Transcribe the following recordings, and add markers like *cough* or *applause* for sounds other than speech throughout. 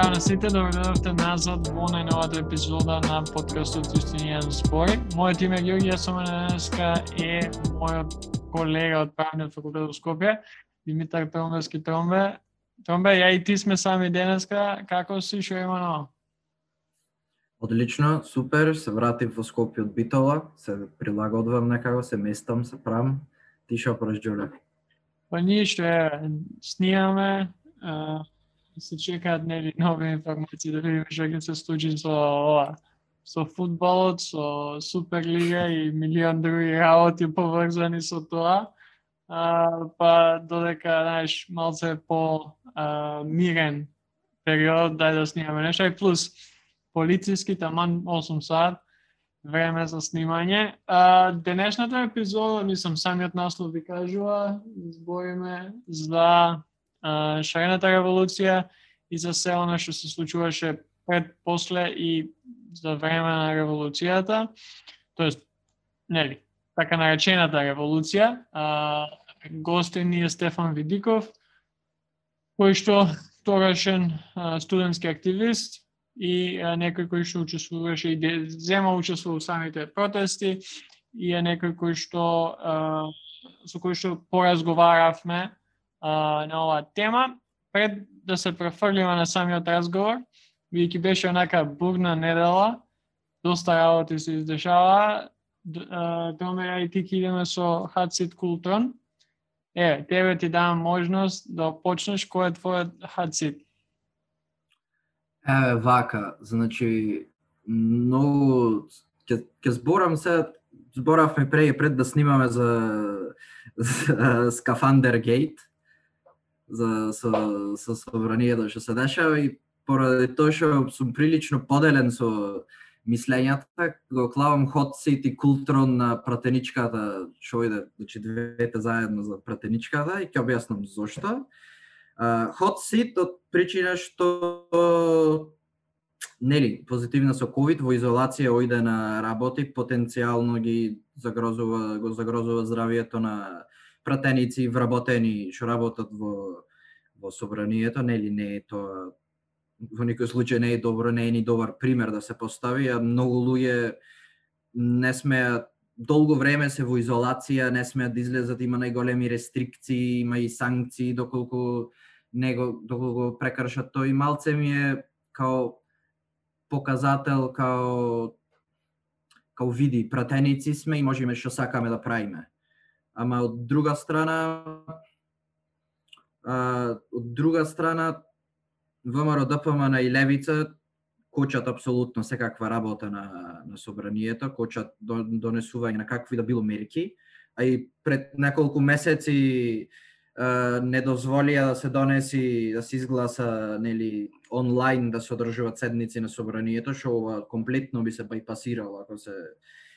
Здраво на сите, добро назад во најновата епизода на подкастот Јустинијан Збори. Мојот име е Георги, јас сум денеска е мојот колега од правниот факултет во Скопје, Димитар Тромбески Тромбе. Тромбе, ја и ти сме сами денеска, како си, шо има ново? Одлично, супер, се вратив во Скопје од Битола, се прилагодвам некако, се местам, се правам. Ти шо праш? Па ништо е, снимаме, се чекаат нели нови информации да видиме што ќе се случи со ова со фудбалот, со Суперлига и милион други работи поврзани со тоа. А, па додека, знаеш, малце по а, мирен период, дај да снимаме нешто. И плюс, полициски, таман 8 сат, време за снимање. А, денешната епизода, мислам, самиот наслов ви кажува, збориме за шарената револуција и за се оно што се случуваше пред, после и за време на револуцијата, тоест, нели, така наречената револуција, а, гостен ни е Стефан Видиков, кој што тогашен студентски активист и а, некој кој што учествуваше и зема учествува во самите протести и е некој кој што а, со кој што поразговаравме а, на оваа тема. Пред да се префрлиме на самиот разговор, бидејќи беше онака бурна недела, доста работи се издешава, Томе, и ти идеме со Хатсит Култрон. Е, тебе ти давам можност да почнеш кој е твојот Хатсит. Еве, вака, значи, многу, ќе, ќе зборам се, зборавме пред, пред да снимаме за, за Скафандер Гейт, за со, со собранието што се дешава и поради тоа што сум прилично поделен со мислењата, го клавам хот Seat и култрон на пратеничката, што иде, значи двете заедно за пратеничката и ќе објаснам зошто. Хот Seat од причина што нели, позитивна со ковид во изолација ојде на работи, потенцијално ги загрозува, го загрозува здравието на пратеници вработени што работат во во собранието, нели не е тоа во никој случај не е добро, не е ни добар пример да се постави, а многу луѓе не смеат долго време се во изолација, не смеат да излезат, има најголеми рестрикции, има и санкции доколку него доколку прекршат тој малце ми е као показател као као види пратеници сме и можеме што сакаме да правиме. Ама од друга страна, а, од друга страна, ВМРО ДПМН и Левица кочат апсолутно секаква работа на, на собранието, кочат донесување на какви да било мерки, а и пред неколку месеци а, не дозволија да се донеси, да се изгласа нели онлайн да се одржуваат седници на собранието, што ова комплетно би се байпасирало ако се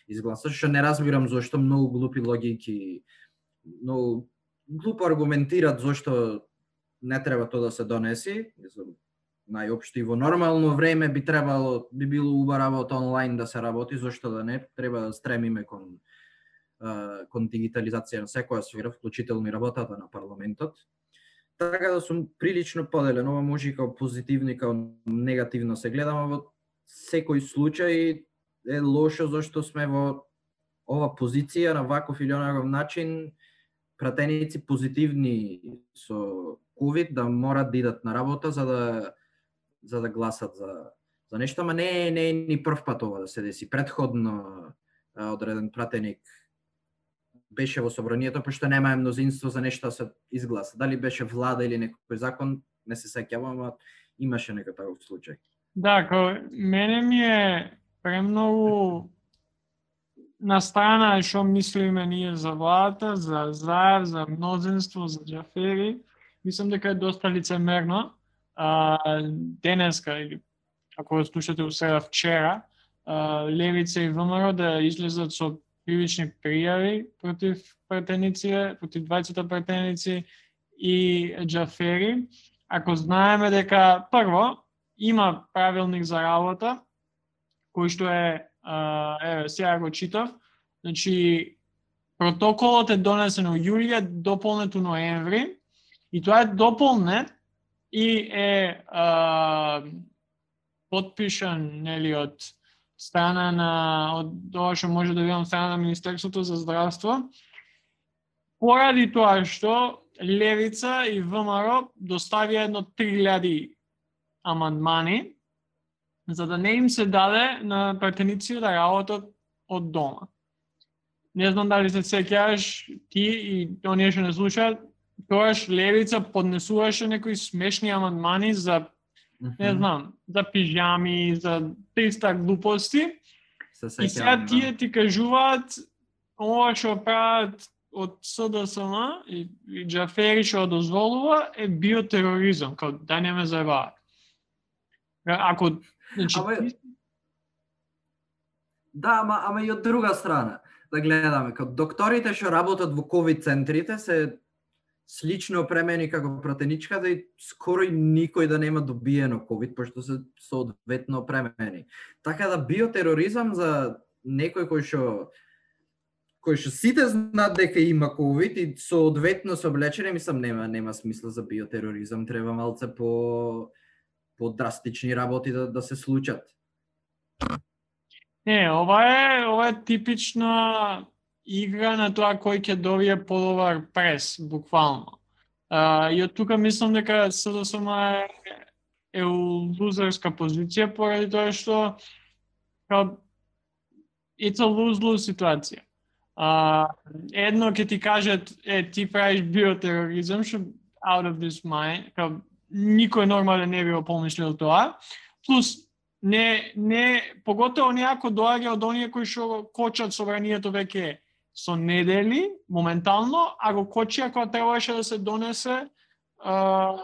изгласа, што не разбирам зошто многу глупи логики, многу глупо аргументират зошто не треба тоа да се донеси, најопшто и во нормално време би требало, би било уба работа онлайн да се работи, зошто да не, треба да стремиме кон кон дигитализација на секоја сфера, вклучително и работата на парламентот. Така да сум прилично поделен, ова може и као позитивно и као негативно се гледам, во секој случај е лошо зашто сме во ова позиција на ваков или онаков начин пратеници позитивни со ковид да морат да идат на работа за да за да гласат за за нешто, ама не не е ни прв пат ова да се деси. Предходно одреден пратеник беше во собранието па пошто нема мнозинство за нешто да се изгласа. Дали беше влада или некој закон, не се сеќавам, ама имаше некој таков случај. Да, ко, мене ми е премногу на страна што мислиме ние за владата, за Заев, за мнозинство, за Джафери, мислам дека е доста лицемерно. А, денеска, или ако го слушате усреда вчера, а, Левица и ВМРО да излезат со кривични пријави против претеници, против двајцата претеници и Джафери. Ако знаеме дека прво има правилник за работа, кој што е еве, сега го читав, значи, протоколот е донесен во јулија, дополнет у ноември, и тоа е дополнет и е а, подпишан нели од страна на од тоа што може да видам страна на Министерството за здравство. Поради тоа што Левица и ВМРО доставија едно 3000 амандмани за да не им се даде на пратеници да работат од дома. Не знам дали се сеќаваш ти и оние што не слушаат, тоаш Левица поднесуваше некои смешни амандмани за не знам, за пижами, за 300 глупости. Се И сега да. тие ти кажуваат ова што прават од СДСМ и, и Джафери што дозволува е биотероризам, као да не ме заебават. Ако значи, Ама- ти- Да, ама, ама и од друга страна, да гледаме, како докторите што работат во ковид центрите се слично опремени како пратеничка да и скоро и никој да нема добиено ковид пошто се соодветно опремени. Така да биотероризам за некој кој што кој што сите знаат дека има ковид и соодветно се облечени, мислам нема нема смисла за биотероризам, треба малце по по драстични работи да, да се случат. Не, ова е, ова е типична игра на тоа кој ќе добие подобар прес, буквално. А, и од тука мислам дека СДСМ е, е у лузерска позиција поради тоа што као, it's a lose-lose ситуација. А, едно ќе ти кажат, е, ти правиш биотероризам, што out of this mind, као, никој нормален не би го помислил тоа. Плюс, не, не, поготово неако доаѓа од оние кои што кочат собранието веќе со недели, моментално, а го кочија кога требаше да се донесе а,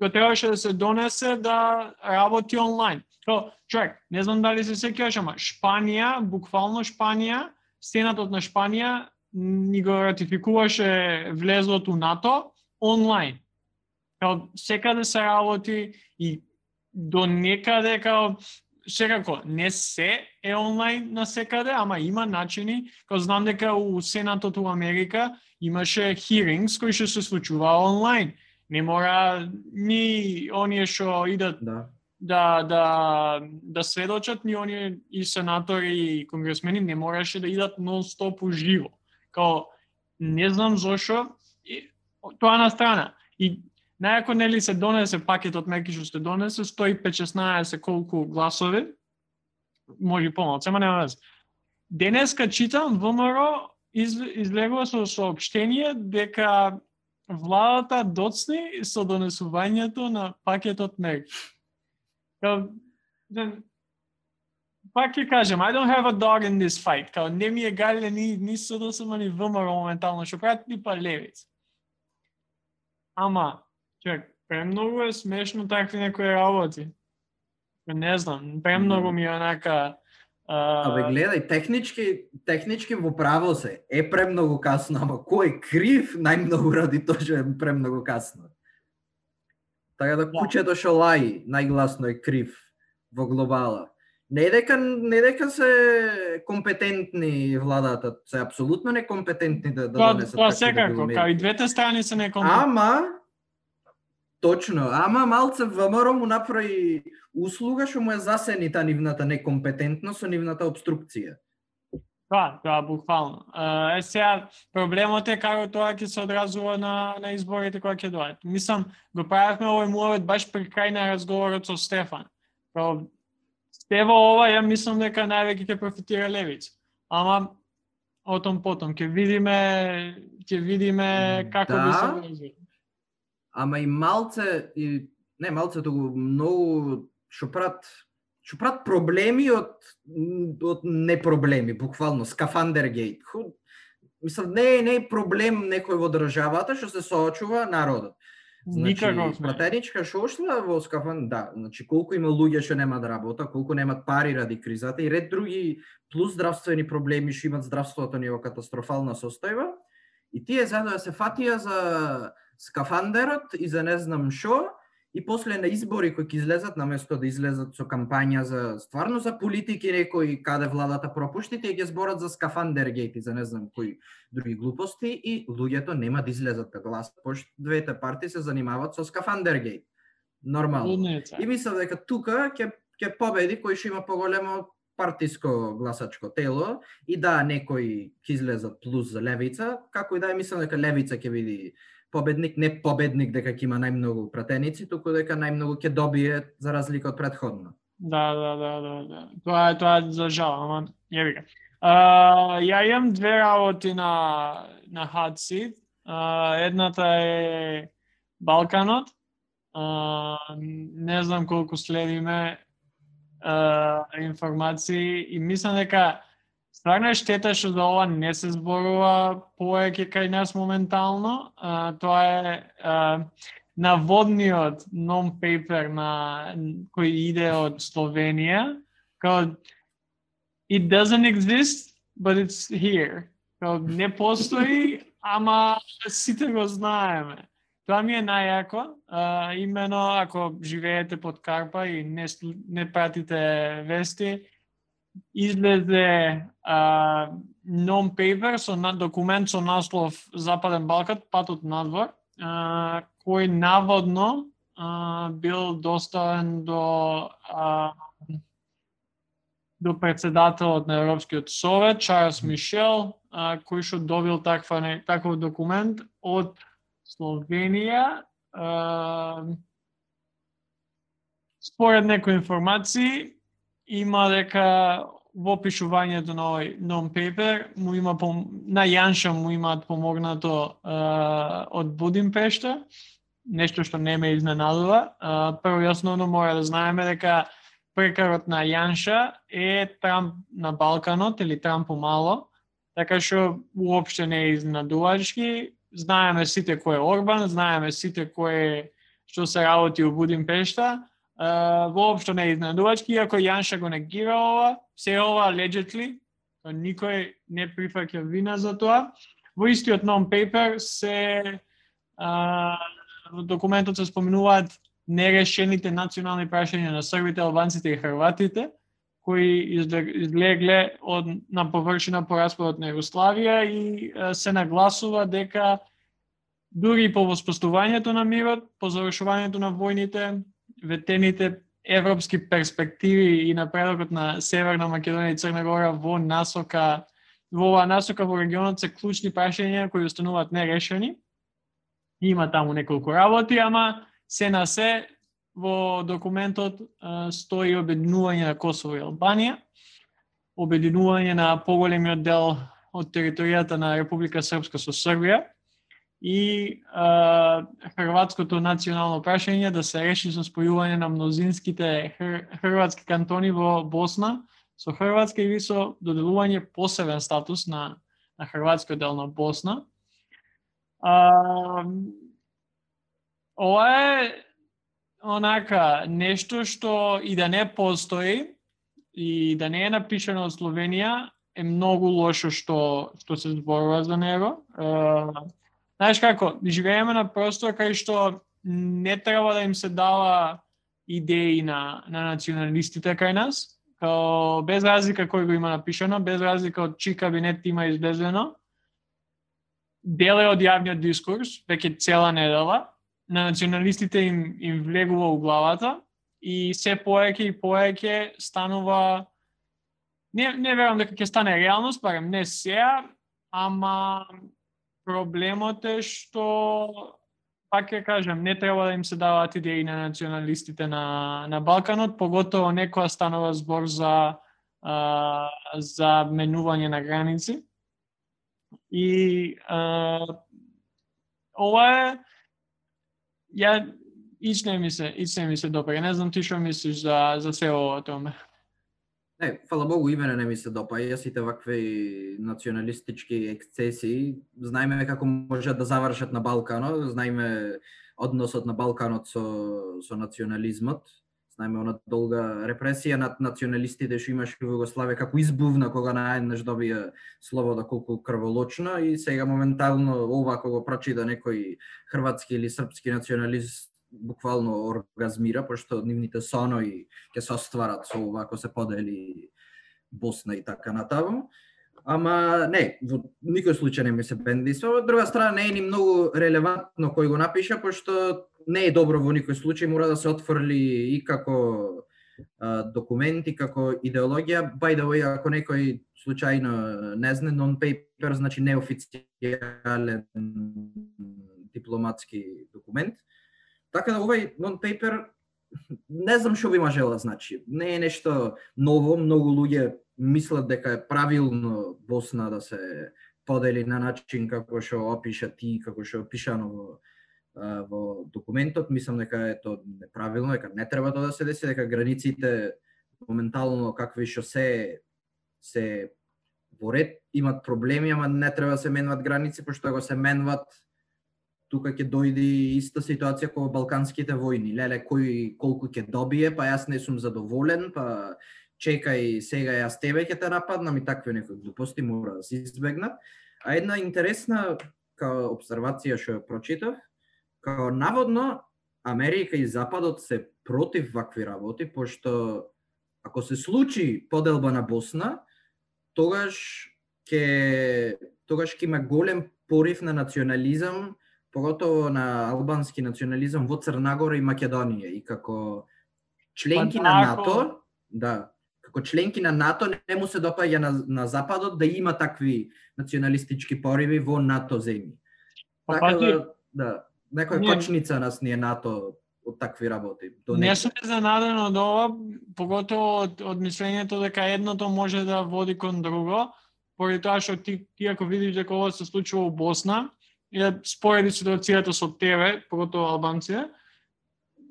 го требаше да се донесе да работи онлайн. То, човек, не знам дали се сеќаваш, ама Шпанија, буквално Шпанија, Сенатот на Шпанија ни го ратификуваше влезлото НАТО онлайн. Као секаде се работи и до некаде као секако не се е онлайн на секаде, ама има начини, као знам дека у Сенатот у Америка имаше hearings кои што се случува онлайн. Не мора ни оние што идат Да. да да да сведочат ни оние и сенатори и конгресмени не мораше да идат нон-стоп уживо. Као не знам зошо и, тоа на страна. И најако нели се донесе пакетот меки што се донесе 115-16 колку гласови, може помалку, ама нема вез. Денеска читам ВМРО из, излегува со соопштение дека владата доцни со донесувањето на пакетот мерки. Као, да, пак ќе кажем, I don't have a dog in this fight. Као не ми е гале ни, ни СДСМ, ни ВМРО моментално, што прават ни па. Ама, чек, премногу е смешно такви некои работи. Не знам, премногу ми е онака... а, Абе гледај, технички, технички во право се. Е премногу касно, ама кој е крив најмногу ради тоа што е премногу касно. Така да Да. куќето што лаи најгласно е крив во глобала. Не дека не дека се компетентни владата, се апсолутно некомпетентни да, да Тоа, донесат тоа такви да било секако, као и двете страни се некомпетентни. Ама Точно, ама малце ВМРО му направи услуга што му е засени та нивната некомпетентност со нивната обструкција. Да, да, буквално. Е, сега, проблемот е како тоа ќе се одразува на, на изборите кои ќе доаѓаат. Мислам, го правевме овој муавет баш при крај на разговорот со Стефан. Као, Стево ова, ја мислам дека највеќе ќе профитира Левица. Ама, о том потом, ќе видиме, ќе видиме како би се Да. Ама и малце и не малце туку многу што прат што прат проблеми од од непроблеми, буквално скафандергейт. Ху- Мислам не е не е проблем некој во државата што се соочува народот. Никаков не. Пратеничка што ушла во скафан, да, значи колку има луѓе што немаат работа, колку немаат пари ради кризата и ред други плюс здравствени проблеми што имат здравството ни во катастрофална состојба. И тие заедно да се фатија за скафандерот и за не знам што, и после на избори кои ќе излезат наместо да излезат со кампања за стварно за политики некои каде владата пропушти, тие ќе зборат за скафандергейт и за не знам кои други глупости и луѓето нема да излезат да гласат, пошто двете партии се занимаваат со скафандергейт. Нормално. Лудница. И мислам дека тука ќе ќе победи кој што има поголемо партиско гласачко тело и да некои ќе излезат плюс за левица, како и да е мислам дека левица ќе биде победник, не победник дека ќе има најмногу пратеници, туку дека најмногу ќе добие за разлика од претходно. Да, да, да, да, да. Тоа е тоа е за жал, ама ја вика. Uh, ја имам две работи на на hot seat. Uh, едната е Балканот. Uh, не знам колку следиме uh, информации и мислам дека стварно е штета што за ова не се зборува повеќе кај нас моментално. А, тоа е а, наводниот non-paper на кој иде од Словенија, као it doesn't exist, but it's here. Као не постои, ама сите го знаеме. Тоа ми е најако, а, имено ако живеете под Карпа и не, не пратите вести, излезе а, non-paper со на, документ со наслов Западен Балкан, патот надвор, а, кој наводно а, бил доставен до а, до председателот на Европскиот совет Чарлс Мишел, а, кој што добил таква не, таков документ од Словенија. А, според некои информации има дека во пишувањето на овој non-paper му има пом... на Јанша му имаат помогнато е, од Будимпешта, нешто што не ме изненадува. Е, прво и основно мора да знаеме дека прекарот на Јанша е Трамп на Балканот или Трамп помало, така што уопште не е изненадувачки. Знаеме сите кој е Орбан, знаеме сите кој е што се работи у Будимпешта, Uh, воопшто не е изненадувачки, иако Јанша го негира ова, се ова allegedly, никој не прифаќа вина за тоа. Во истиот non-paper се во документот се споменуваат нерешените национални прашања на србите, албанците и хрватите, кои излегле од на површина по распадот на Југославија и се нагласува дека дури и по воспоставувањето на мирот, по завршувањето на војните, ветените европски перспективи и напредокот на Северна Македонија и Црна Гора во насока во оваа насока во регионот се клучни прашања кои остануваат нерешени. Има таму неколку работи, ама се на се во документот стои обединување на Косово и Албанија, обединување на поголемиот дел од територијата на Република Српска со Србија, и а, хрватското национално прашање да се реши со спојување на мнозинските хр, хрватски кантони во Босна со Хрватска и со доделување посебен статус на, на хрватскиот дел на Босна. А, ова е онака нешто што и да не постои и да не е напишано од Словенија е многу лошо што што се зборува за него. А, Знаеш како, живееме на простор кај што не треба да им се дава идеи на, на националистите кај нас, као без разлика кој го има напишано, без разлика од чий кабинет има излезено, деле од јавниот дискурс, веќе цела недела, на националистите им, им влегува у главата и се поеќе и поеќе станува не, не верувам дека ќе стане реалност, барем не сега, ама Проблемот е што пак ќе кажам, не треба да им се даваат идеи на националистите на, на Балканот, поготово некоја станува збор за, а, за менување на граници. И а, ова е, ја, ич не ми се, ич не ми се допаѓа. Не знам ти што мислиш за, за се ова томе. Не, фала Богу, и мене не ми се допаја сите вакви националистички ексцесии. Знаеме како можат да завршат на Балканот, знаеме односот на Балканот со, со национализмот, знаеме она долга репресија над националистите што имаше во Југославија, како избувна кога наеднаш добија слово да колку крволочна и сега моментално ова кога прочита некој хрватски или српски националист буквално оргазмира, пошто нивните сонои ќе се остварат со ова ако се подели Босна и така натаму. Ама не, во никој случај не ми се бендисва. Од друга страна не е ни многу релевантно кој го напиша, пошто не е добро во никој случај, мора да се отфрли и како а, како идеологија. By the way, ако некој случајно не знае, non-paper значи неофицијален дипломатски документ. Така да овај non-paper не знам што би можела да значи. Не е нешто ново, многу луѓе мислат дека е правилно Босна да се подели на начин како што опиша ти, како што опишано во во документот, мислам дека е тоа неправилно, дека не треба тоа да се деси, дека границите моментално какви што се се во ред имат проблеми, ама не треба да се менват граници, пошто го се менват тука ќе дојде иста ситуација како балканските војни. Леле, кој колку ќе добие, па јас не сум задоволен, па чекај сега јас тебе ќе те нападнам и такви некои глупости мора да се избегнат. А една интересна као обсервација што ја прочитав, као наводно Америка и Западот се против вакви работи, пошто ако се случи поделба на Босна, тогаш ќе тогаш ќе има голем порив на национализам поготово на албански национализам во Црнагора и Македонија и како членки на НАТО, да, како членки на НАТО не му се допаѓа на, на Западот да има такви националистички пориви во НАТО земји. Па, така пати, да, да, некоја Не. кочница нас ни е НАТО од такви работи. До Не сум изненаден од ова, поготово од, од мислењето дека едното може да води кон друго, поради тоа што ти, ти ако видиш дека ова се случува у Босна, да спореди ситуацијата со тебе, поготово албанците,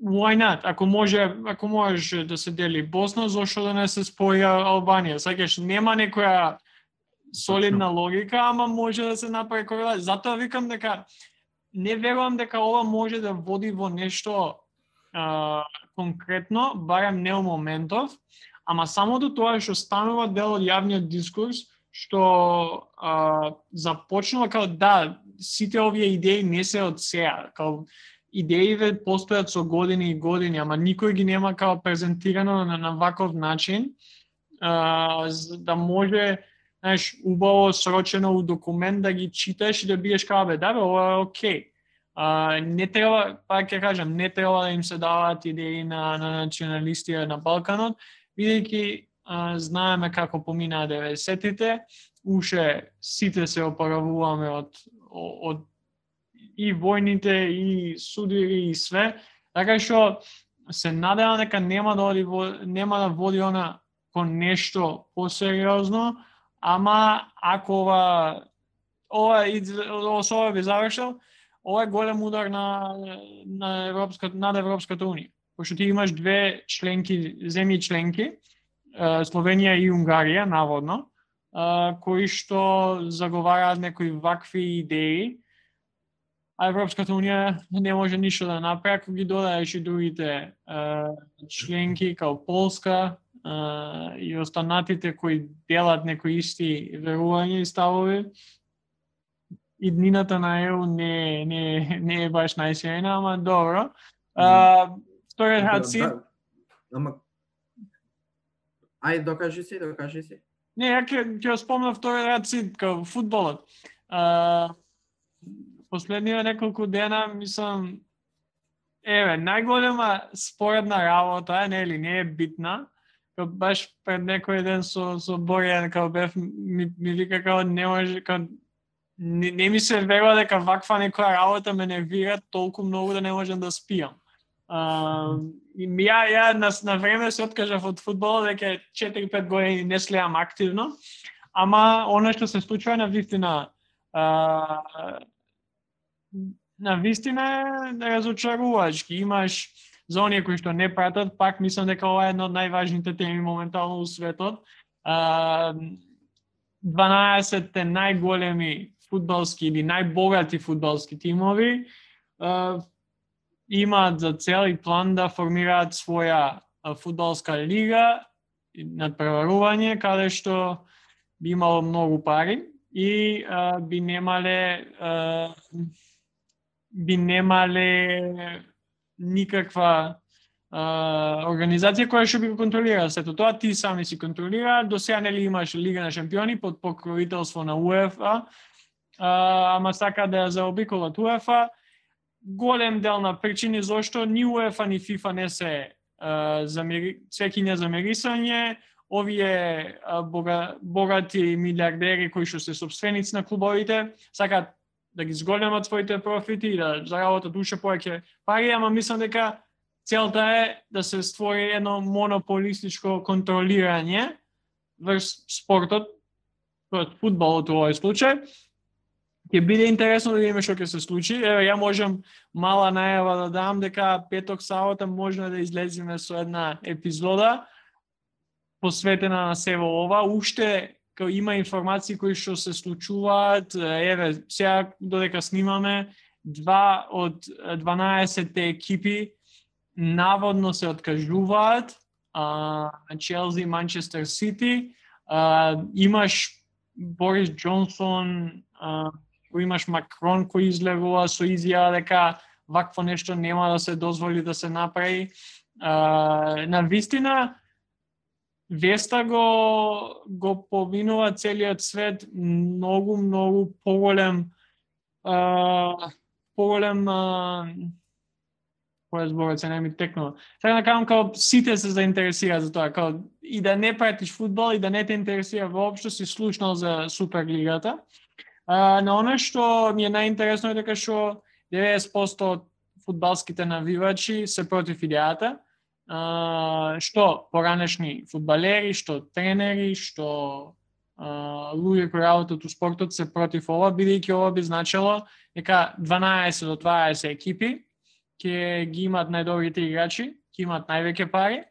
why not? Ако може, ако можеш да се дели Босна, зошто да не се спои Албанија? Сакаш, нема некоја солидна логика, ама може да се направи корелација. Затоа викам дека не верувам дека ова може да води во нешто а, конкретно, барем не у моментов, ама самото тоа што станува дел од јавниот дискурс, што а, започнува као да, сите овие идеи не се од сеа, као идеите постојат со години и години, ама никој ги нема као презентирано на, на ваков начин, а, за да може знаеш, убаво срочено у документ да ги читаш и да биеш као бе, да бе, ова е окей. А, не треба, па ќе кажам, не треба да им се даваат идеи на, на националисти на Балканот, бидејќи знаеме како поминаа 90-тите, уше сите се опоравуваме од, од и војните, и суди и све, така што се надевам дека нема да оди во, нема да води она кон нешто посериозно, ама ако ова ова из- ова со ова би завршил, ова е голем удар на на европската над Европската унија. Пошто ти имаш две членки, земји членки, Словенија и Унгарија наводно, е, кои што заговараат некои вакви идеи, а Европската унија не може ништо да направи ако ги додаеш и другите е, членки као Полска е, и останатите кои делат некои исти верувања и ставови. Иднината на ЕУ не, не, не е баш најсејна, ама добро. А, вториот Да, хаци, да, Ама Ај докажи си, докажи си. Не, ја ќе ќе го спомнам втори рад си као фудбалот. А, последниве неколку дена мислам еве најголема споредна работа е нели не е битна. Као баш пред некој ден со со Борјан као бев ми, ми вика као не може као не, не ми се верува дека ваква некоја работа ме нервира толку многу да не можам да спиам. А, и ја, ја на, на време се откажав од фудбал, дека 4-5 години не следам активно, ама оно што се случува на вистина uh, на вистина е разочарувачки. Имаш за оние кои што не пратат, пак мислам дека ова е една од најважните теми моментално у светот. Uh, 12 најголеми фудбалски или најбогати фудбалски тимови имаат за цел и план да формираат своја фудбалска лига надпреварување каде што би имало многу пари и а, би немале а, би немале никаква а, организација која што би го контролира сето тоа, ти сами си контролира, до сега нели имаш Лига на шампиони под покровителство на УЕФА, а, ама сака да ја заобиколат УЕФА, голем дел на причини зошто ни УЕФА ни ФИФА не се замери, цвекиња за мерисање, овие бога, богати милиардери кои што се собственици на клубовите, сакаат да ги зголемат своите профити и да заработат уште повеќе пари, ама мислам дека целта е да се створи едно монополистичко контролирање врз спортот, тоест фудбалот во овој случај, ќе биде интересно да видиме што ќе се случи. Еве ја можам мала најава да дам дека петок сабота можна да излеземе со една епизода посветена на сево ова. Уште као има информации кои што се случуваат, еве сега додека снимаме два од 12 екипи наводно се откажуваат а, Челси и Манчестер Сити. Имаш Борис Джонсон, Кој имаш Макрон кој излегува со изјава дека вакво нешто нема да се дозволи да се направи. А, на вистина, Веста го, го поминува целиот свет многу, многу поголем а, поголем а, која зборот се не ми текнува. Сега да кажам као сите се заинтересира за тоа, као и да не пратиш фудбал и да не те интересира воопшто си слушнал за Суперлигата. А, на оно што ми е најинтересно е дека што 90% од фудбалските навивачи се против идејата, а, што поранешни фудбалери, што тренери, што а, луѓе кои работат у спортот се против ова, бидејќи ова би значело дека 12 до 20 екипи ќе ги имат најдобрите играчи, ќе имат највеќе пари,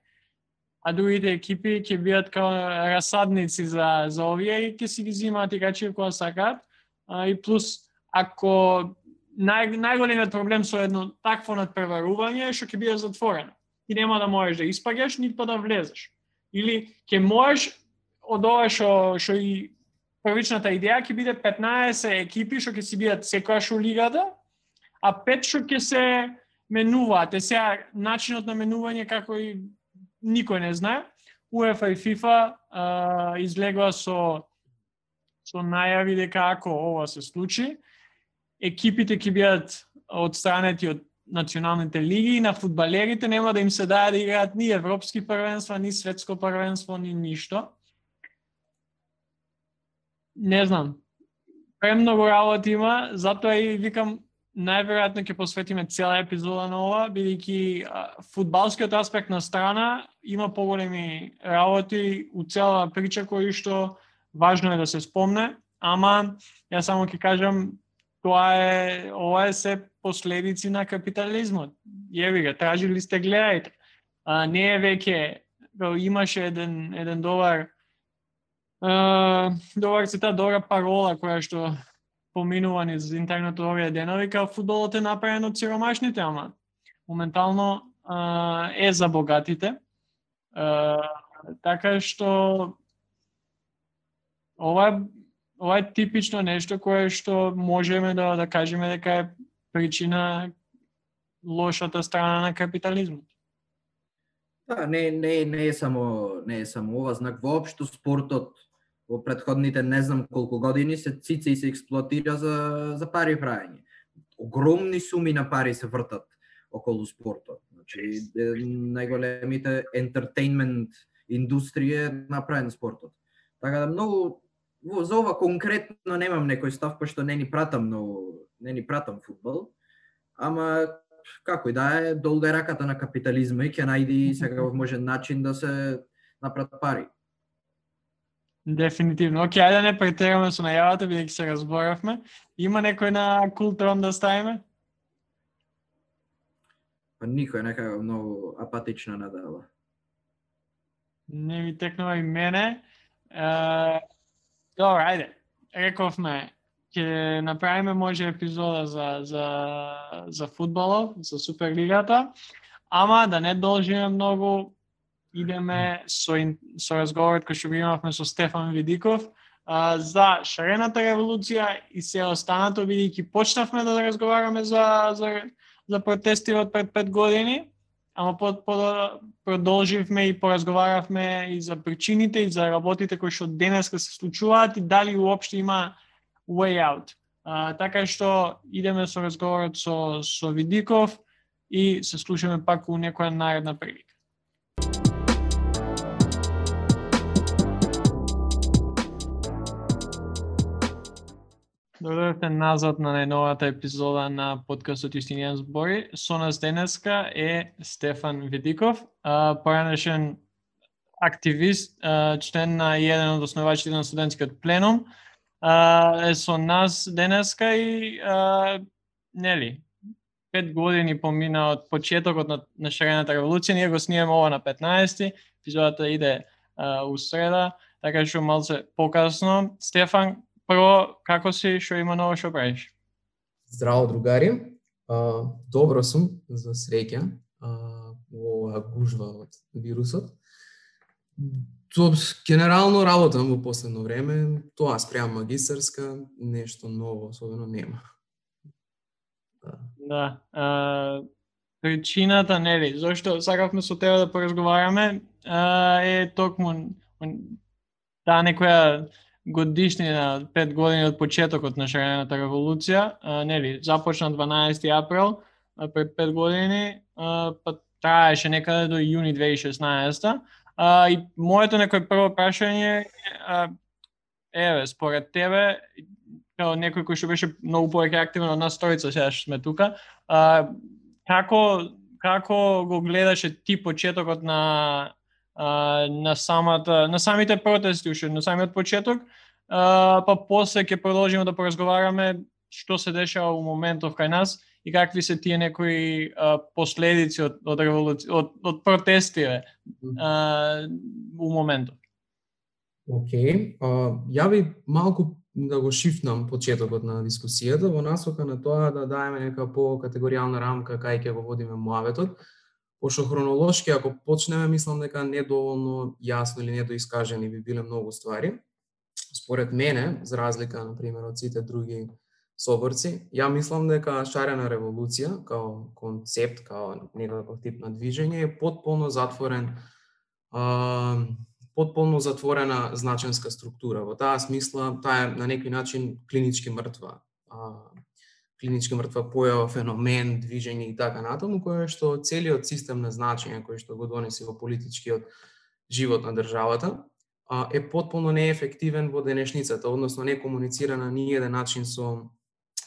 а другите екипи ќе бидат као расадници за, за овие и ќе си ги земаат играчи кои сакаат а, и плюс ако нај, најголемиот проблем со едно такво надпреварување е што ќе биде затворено. И нема да можеш да испагаш, ниту да влезеш. Или ќе можеш од ова што што и првичната идеја ќе биде 15 екипи што ќе си бидат секојаш у лигата, а пет што ќе се менуваат. Е сега начинот на менување како и никој не знае. УЕФА и ФИФА а, со со најави дека ако ова се случи, екипите ќе бидат одстранети од националните лиги и на фудбалерите нема да им се даде да играат ни европски првенства, ни светско првенство, ни ништо. Не знам. Премногу работа има, затоа и викам најверојатно ќе посветиме цела епизода на ова, бидејќи фудбалскиот аспект на страна има поголеми работи у цела прича кои што важно е да се спомне, ама ја само ќе кажам тоа е ова е се последици на капитализмот. Јеви га, тражили сте гледајте. А, не е веќе имаше еден еден добар а, добар цитат, добра парола која што поминува низ интернет овие денови, као фудбалот е направен од сиромашните, ама моментално а, е за богатите. А, така што ова е ова е типично нешто кое што можеме да да кажеме дека е причина лошата страна на капитализмот. Да, не, не, не е само не е само ова знак воопшто спортот во предходните не знам колку години се цица и се експлоатира за за пари правење. Огромни суми на пари се вртат околу спортот. Значи најголемите ентертейнмент индустрија направен спортот. Така да многу за ова конкретно немам некој став, пошто не ни пратам но не ни пратам фудбал, ама како и да е, долга е раката на капитализма и ќе најди секаков *laughs* можен начин да се направат пари. Дефинитивно. Океј, ајде да не претераме со најавата, бидејќи се разборавме. Има некој на култрон да ставиме? Па никој, нека многу апатична надава. Не ми текнува и мене. Добро, ајде. Рековме, ќе направиме може епизода за, за, за фудбалот, за Суперлигата, ама да не должиме многу, идеме со, со разговорот кој што го имавме со Стефан Видиков, а, за шарената револуција и се останато, бидејќи почнавме да разговараме за, за, за протестивот пред пет години, ама по, по, продолживме и поразговаравме и за причините и за работите кои што денеска се случуваат и дали уопште има way out. А, така што идеме со разговорот со, со Видиков и се слушаме пак у некоја наредна прилика. Добре назад на најновата епизода на подкастот Истинијан збори. Со нас денеска е Стефан Видиков, поранешен активист, член на еден од основачите на студентскиот пленум. Е со нас денеска и нели пет години помина од почетокот на, на шарената револуција. Ние го снимаме ова на 15 епизодата иде у среда, така што малце покасно. Стефан, Прво, како си, што има ново што правиш? Здраво, другари. А, добро сум, за среќа, во оваа гужва од вирусот. То, генерално работам во последно време, тоа спреам магистарска, нешто ново особено нема. Да. да а, причината, нели, зашто сакавме со тебе да поразговараме, а, е токму таа некоја годишнина, пет години од почетокот на шарената револуција, а, нели, започна 12 април а, пред пет години, а, па траеше некаде до јуни 2016 а, и моето некој прво прашање е, еве, според тебе, као некој кој што беше многу повеќе активен од нас тројца сега што сме тука, а, како како го гледаше ти почетокот на а, на самата на самите протести уште на самиот почеток, а, па после ќе продолжиме да поразговараме што се дешава у моментов кај нас и какви се тие некои а, последици од од револуција од од протестиве а, у моментов. Океј, okay. ја би малку да го шифнам почетокот на дискусијата во насока на тоа да даеме нека по категоријална рамка кај ќе го водиме муаветот Пошто хронолошки, ако почнеме, мислам дека недоволно јасно или недоискажени би биле многу ствари. Според мене, за разлика, на пример, од сите други соборци, ја мислам дека шарена револуција, као концепт, као некаков тип на движење, е потполно затворен а, потполно затворена значенска структура. Во таа смисла, таа е на некој начин клинички мртва. А, клинички мртва појава, феномен, движење и така натаму, кој што целиот систем на значење кој што го донеси во политичкиот живот на државата, е потполно неефективен во денешницата, односно не комуницира на ниеден начин со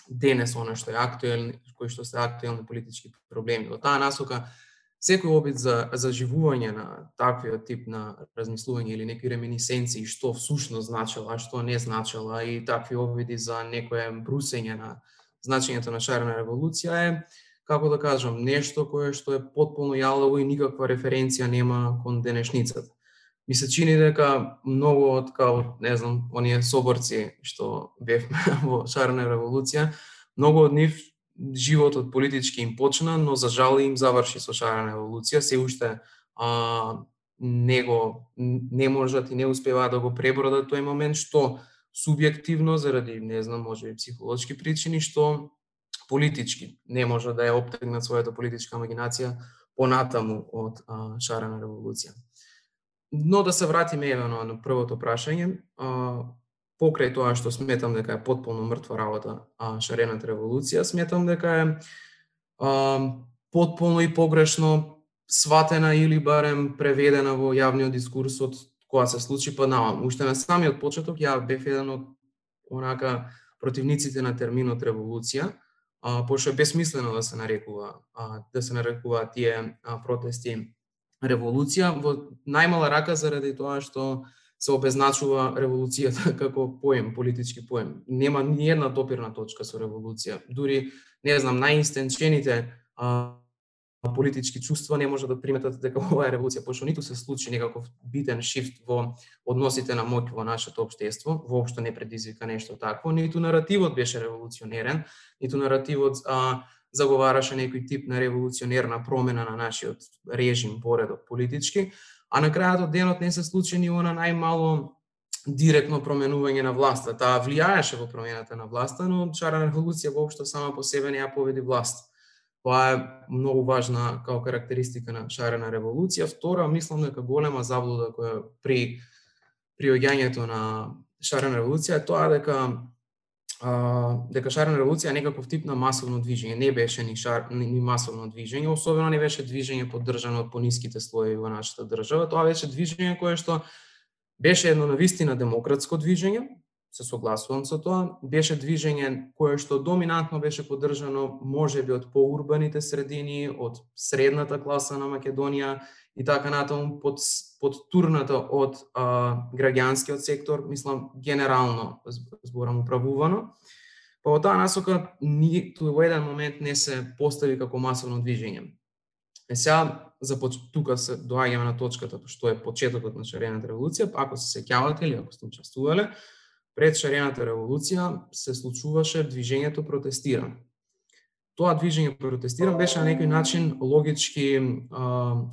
денес она што е актуелно, кој што се актуелни политички проблеми. Во таа насока, секој обид за заживување на таквиот тип на размислување или некои реминисенции што всушност значела, а што не значела и такви обиди за некое брусење на значењето на шарена револуција е како да кажам, нешто кое што е потполно јалово и никаква референција нема кон денешницата. Ми се чини дека многу од као, не знам, оние соборци што бевме *laughs* во шарна револуција, многу од нив животот политички им почна, но за жал им заврши со Шарна револуција, се уште а, него не можат и не успеваат да го пребродат тој момент, што субјективно заради, не знам, може би психолошки причини, што политички не може да ја оптегнат својата политичка магинација понатаму од а, шарена револуција. Но да се вратиме евено на првото прашање, а, покрај тоа што сметам дека е потполно мртва работа а, шарената револуција, сметам дека е а, потполно и погрешно сватена или барем преведена во јавниот дискурс од кога се случи па навам. Уште на самиот почеток ја бев еден од онака противниците на терминот револуција, а, пошто е безсмислено да се нарекува а, да се нарекува тие а, протести револуција во најмала рака заради тоа што се обезначува револуцијата *laughs* како поем, политички поем. Нема ни една допирна точка со револуција. Дури, не знам, најинстенчените политички чувства не може да приметат дека *laughs* ова е револуција, пошто ниту се случи некаков битен шифт во односите на моќ во нашето општество, воопшто не предизвика нешто такво, ниту наративот беше револуционерен, ниту наративот а, заговараше некој тип на револуционерна промена на нашиот режим, поредок политички, а на крајот од денот не се случи ни она најмало директно променување на власта. Таа влијаеше во промената на власта, но чарана револуција воопшто сама по себе не ја поведи власт. Тоа е многу важна као карактеристика на шарена револуција. Втора, мислам дека голема заблуда која при приоѓањето на шарена револуција е тоа дека а, дека шарена револуција е некаков тип на масовно движење. Не беше ни, шар, ни, ни масовно движење, особено не беше движење поддржано од пониските слоеви во нашата држава. Тоа беше движење кое што беше едно навистина демократско движење, се согласувам со тоа, беше движење кое што доминантно беше поддржано може би од поурбаните средини, од средната класа на Македонија и така натаму под под турната од а, граѓанскиот сектор, мислам генерално зборам управувано. Па во таа насока ниту во еден момент не се постави како масовно движење. Е сега за тука се доаѓаме на точката што е почетокот на шарената револуција, ако се сеќавате или ако сте учествувале, Пред шарената револуција се случуваше движењето протестирам. Тоа движење протестирам беше на некој начин логички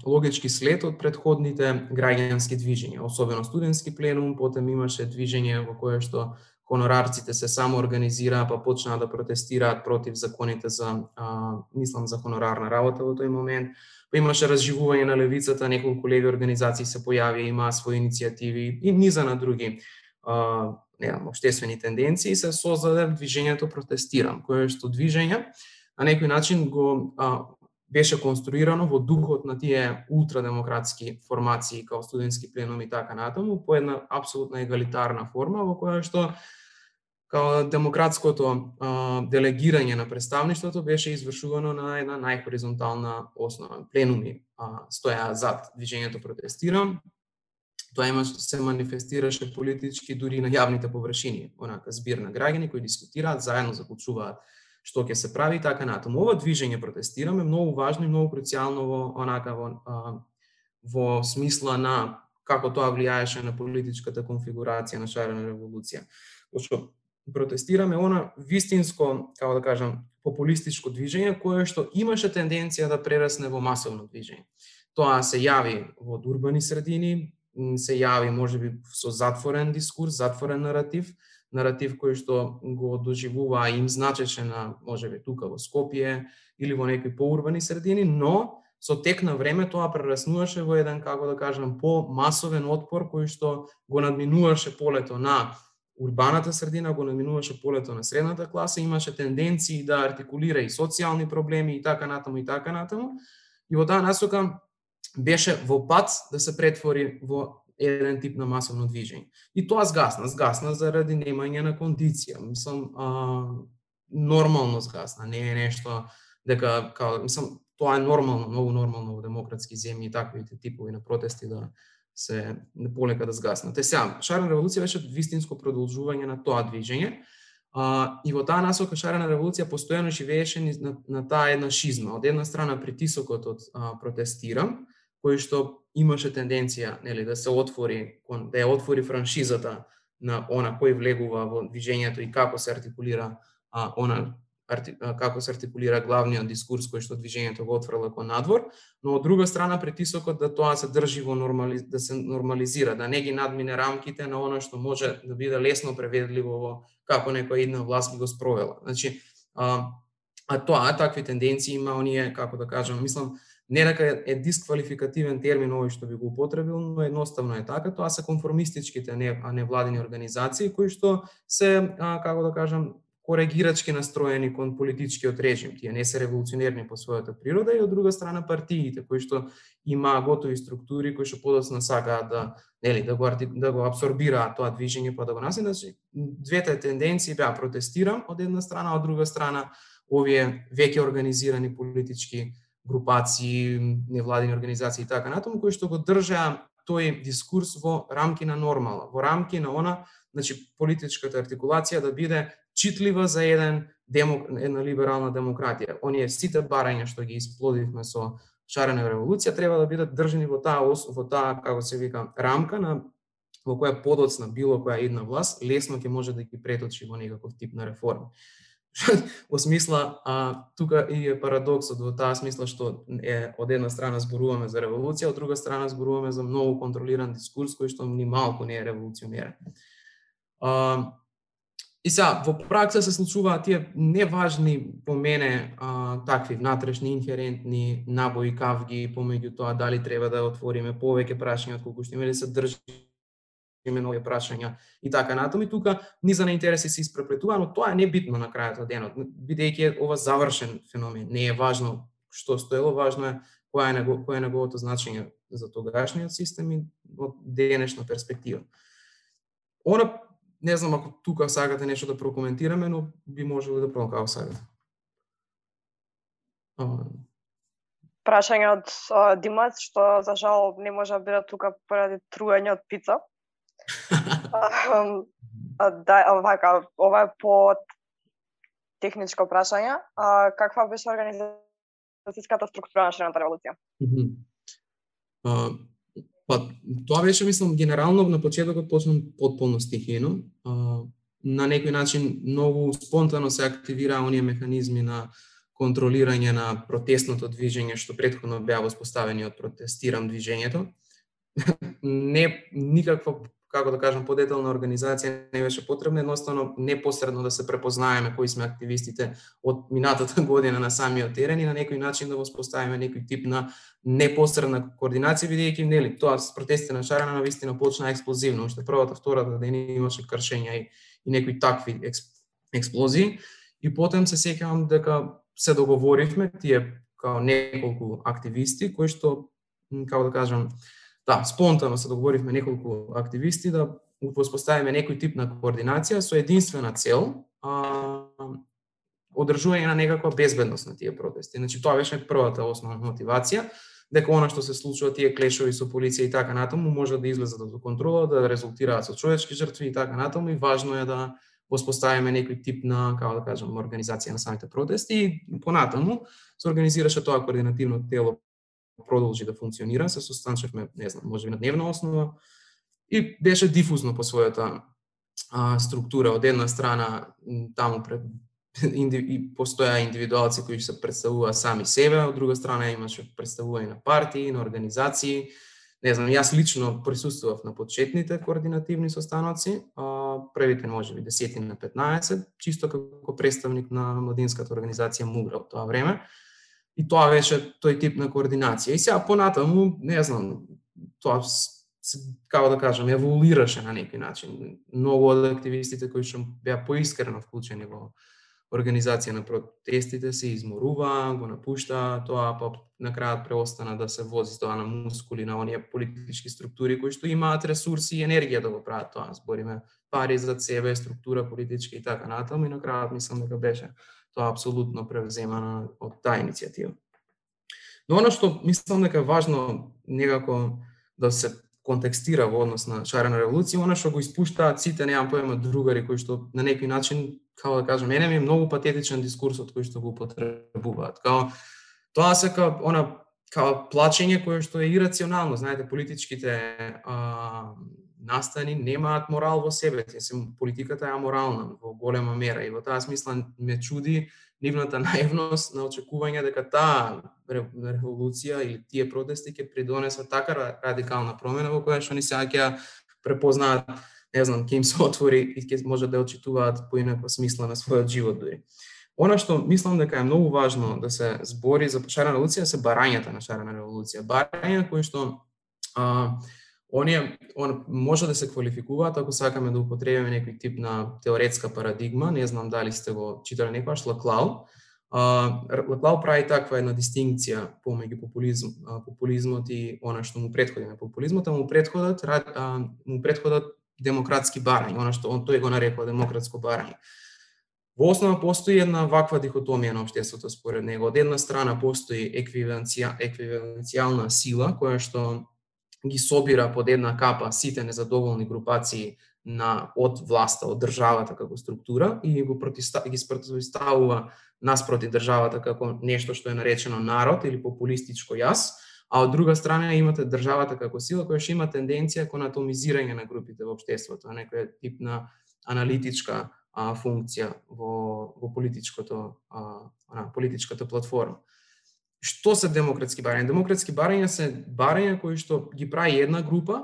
логички след од предходните граѓански движења, особено студентски пленум, потем имаше движење во кое што хонорарците се само организираа па почнаа да протестираат против законите за а, мислам за хонорарна работа во тој момент. Па имаше разживување на левицата, неколку леви организации се појави, имаа своји иницијативи и низа на други а, немам, обштествени тенденции, се создаде движењето протестирам, кое што движење на некој начин го а, беше конструирано во духот на тие ултрадемократски формации као студентски пленум и така натаму, по една апсолутна егалитарна форма во која што као демократското а, делегирање на представништвото беше извршувано на една најхоризонтална основа. Пленуми а, стоја зад движењето протестирам, Тоа имаш да се манифестираше политички дури на јавните површини, онака збир на граѓани кои дискутираат, заедно заклучуваат што ќе се прави и така натаму. Ова движење протестираме многу важно и многу круцијално во онака во, а, во смисла на како тоа влијаеше на политичката конфигурација на шарена револуција. Пошто протестираме она вистинско, како да кажам, популистичко движење кое што имаше тенденција да прерасне во масовно движење. Тоа се јави во урбани средини, се јави можеби со затворен дискурс, затворен наратив, наратив кој што го доживува и им значеше на можеби тука во Скопје или во некои поурбани средини, но со тек на време тоа прераснуваше во еден како да кажам по масовен отпор кој што го надминуваше полето на урбаната средина, го надминуваше полето на средната класа, имаше тенденции да артикулира и социјални проблеми и така натаму и така натаму. И во таа насока беше во пат да се претвори во еден тип на масовно движење. И тоа згасна, згасна заради немање на кондиција. Мислам, а, нормално згасна, не е нешто дека, као, мислам, тоа е нормално, многу нормално во демократски земји таквите типови на протести да се да полека да згаснат. Те сега, шарена револуција беше вистинско продолжување на тоа движење. А, и во таа насока шарена револуција постојано живееше на, на таа една шизма. Од една страна притисокот од а, протестирам, кој што имаше тенденција нели да се отвори да ја отвори франшизата на она кој влегува во движењето и како се артикулира а, она арти, а, како се артикулира главниот дискурс кој што движењето го отфрла кон надвор, но од друга страна притисокот да тоа се држи во нормали, да се нормализира, да не ги надмине рамките на она што може да биде лесно преведливо во како некоја една власт ги го спровела. Значи, а, а тоа такви тенденции има оние како да кажам, мислам Не дека е дисквалификативен термин овој што би го употребил, но едноставно е така, тоа се конформистичките не, а не владини организации кои што се, а, како да кажам, корегирачки настроени кон политичкиот режим. Тие не се револуционерни по својата природа и од друга страна партиите кои што има готови структури кои што подоцна сакаат да нели да го да го абсорбираат тоа движење па да го наси, значи двете тенденции беа протестирам од една страна, од друга страна овие веќе организирани политички групации, невладени организации и така натаму, кои што го држаа тој дискурс во рамки на нормала, во рамки на она, значи политичката артикулација да биде читлива за еден демок, една либерална демократија. Оние сите барања што ги исплодивме со шарена револуција треба да бидат држани во таа ос, во таа како се вика рамка на во која подоцна било која една власт лесно ќе може да ги преточи во некаков тип на реформа. *laughs* во смисла, а, тука и е парадоксот во таа смисла што е од една страна зборуваме за револуција, од друга страна зборуваме за многу контролиран дискурс кој што ни малку не е револуционерен. А, и сега, во пракса се случуваат тие неважни по мене а, такви внатрешни инхерентни набои кавги помеѓу тоа дали треба да отвориме повеќе прашања од колку што има да се држи име нови прашања и така натаму и тука низа на интереси се испреплетува, но тоа е небитно на крајот од денот, бидејќи е ова завршен феномен. Не е важно што стоело, важно е која е него, кој е неговото значење за тогашниот систем и од денешна перспектива. Она не знам ако тука сакате нешто да прокоментираме, но би можело да пробам како сакате. Прашање од uh, Димац, што за жал не може да биде тука поради труање од пица да, вака, ова е по техничко прашање. А, каква беше организацијската структура на ширената револуција? Mm -hmm. Па, тоа беше, мислам, генерално на почетокот почнам потполно А, На некој начин многу спонтано се активираа оние механизми на контролирање на протестното движење што претходно беа воспоставени од протестирам движењето. *laughs* Не никаква како да кажам, подетелна организација не беше потребна, едноставно непосредно да се препознаеме кои сме активистите од минатата *laughs* година на самиот терен и на некој начин да воспоставиме некој тип на непосредна координација, бидејќи нели тоа с протестите на Шарана на вистина почна експлозивно, уште првата, втората ден имаше кршења и, и некои такви експлозии. И потем се сеќавам дека се договоривме тие као неколку активисти кои што како да кажам да, спонтано се договоривме неколку активисти да воспоставиме некој тип на координација со единствена цел а, одржување на некаква безбедност на тие протести. Значи тоа беше првата основна мотивација дека она што се случува тие клешови со полиција и така натаму може да излезат од контрола, да резултираат со човечки жртви и така натаму и важно е да воспоставиме некој тип на, како да кажам, организација на самите протести и понатаму се организираше тоа координативно тело продолжи да функционира, се состанчевме, не знам, може би на дневна основа, и беше дифузно по својата а, структура. Од една страна, таму пред *laughs* и постоја индивидуалци кои се представува сами себе, од друга страна имаше представување на партии, на организации. Не знам, јас лично присуствував на почетните координативни состаноци, а, првите може би 10 на 15, чисто како представник на младинската организација Мугра од тоа време. И тоа беше тој тип на координација. И сега понатаму, не знам, тоа како да кажам, еволуираше на некој начин. Многу од активистите кои што беа поискрено вклучени во организација на протестите се изморува, го напушта, тоа па на крајот преостана да се вози тоа на мускули на оние политички структури кои што имаат ресурси и енергија да го прават тоа. Збориме пари за себе, структура политичка и така натаму и на крајот мислам дека беше тоа апсолутно превземано од таа иницијатива. Но оно што мислам дека е важно некако да се контекстира во однос на шарена револуција, она што го испуштаат сите, немам поема другари кои што на некој начин, како да кажам, мене ми е многу патетичен дискурсот кој што го употребуваат. Као тоа се као она као плачење кое што е ирационално, знаете, политичките а, настани немаат морал во себе, се политиката е аморална во голема мера и во таа смисла ме чуди нивната *laughs* наивност на очекување дека таа револуција или тие протести ќе придонесат така радикална промена во која што ни сега ќе препознаат, не знам, ќе им се *laughs* отвори и ќе може да очитуваат поинаква смисла на својот живот дури. Она што мислам дека е многу важно да се збори за шарена револуција се барањата на шарена револуција. Барања кои што а, оние он, може да се квалификуваат ако сакаме да употребиме некој тип на теоретска парадигма, не знам дали сте го читале некогаш Лаклау. Лаклау прави таква една дистинкција помеѓу популизм, популизмот и она што му предходи на популизмот, а му предходат а, му предходат демократски барања, она што он тој го нарекува демократско барање. Во основа постои една ваква дихотомија на општеството според него. Од една страна постои еквиваленцијална сила која што ги собира под една капа сите незадоволни групации на од власта, од државата како структура и го протиста, ги противоставува наспроти државата како нешто што е наречено народ или популистичко јас, а од друга страна имате државата како сила која што има тенденција кон атомизирање на групите во општеството, некој тип на аналитичка а, функција во, во политичкото а, на политичката платформа. Што се демократски барања? Демократски барања се барања кои што ги прави една група,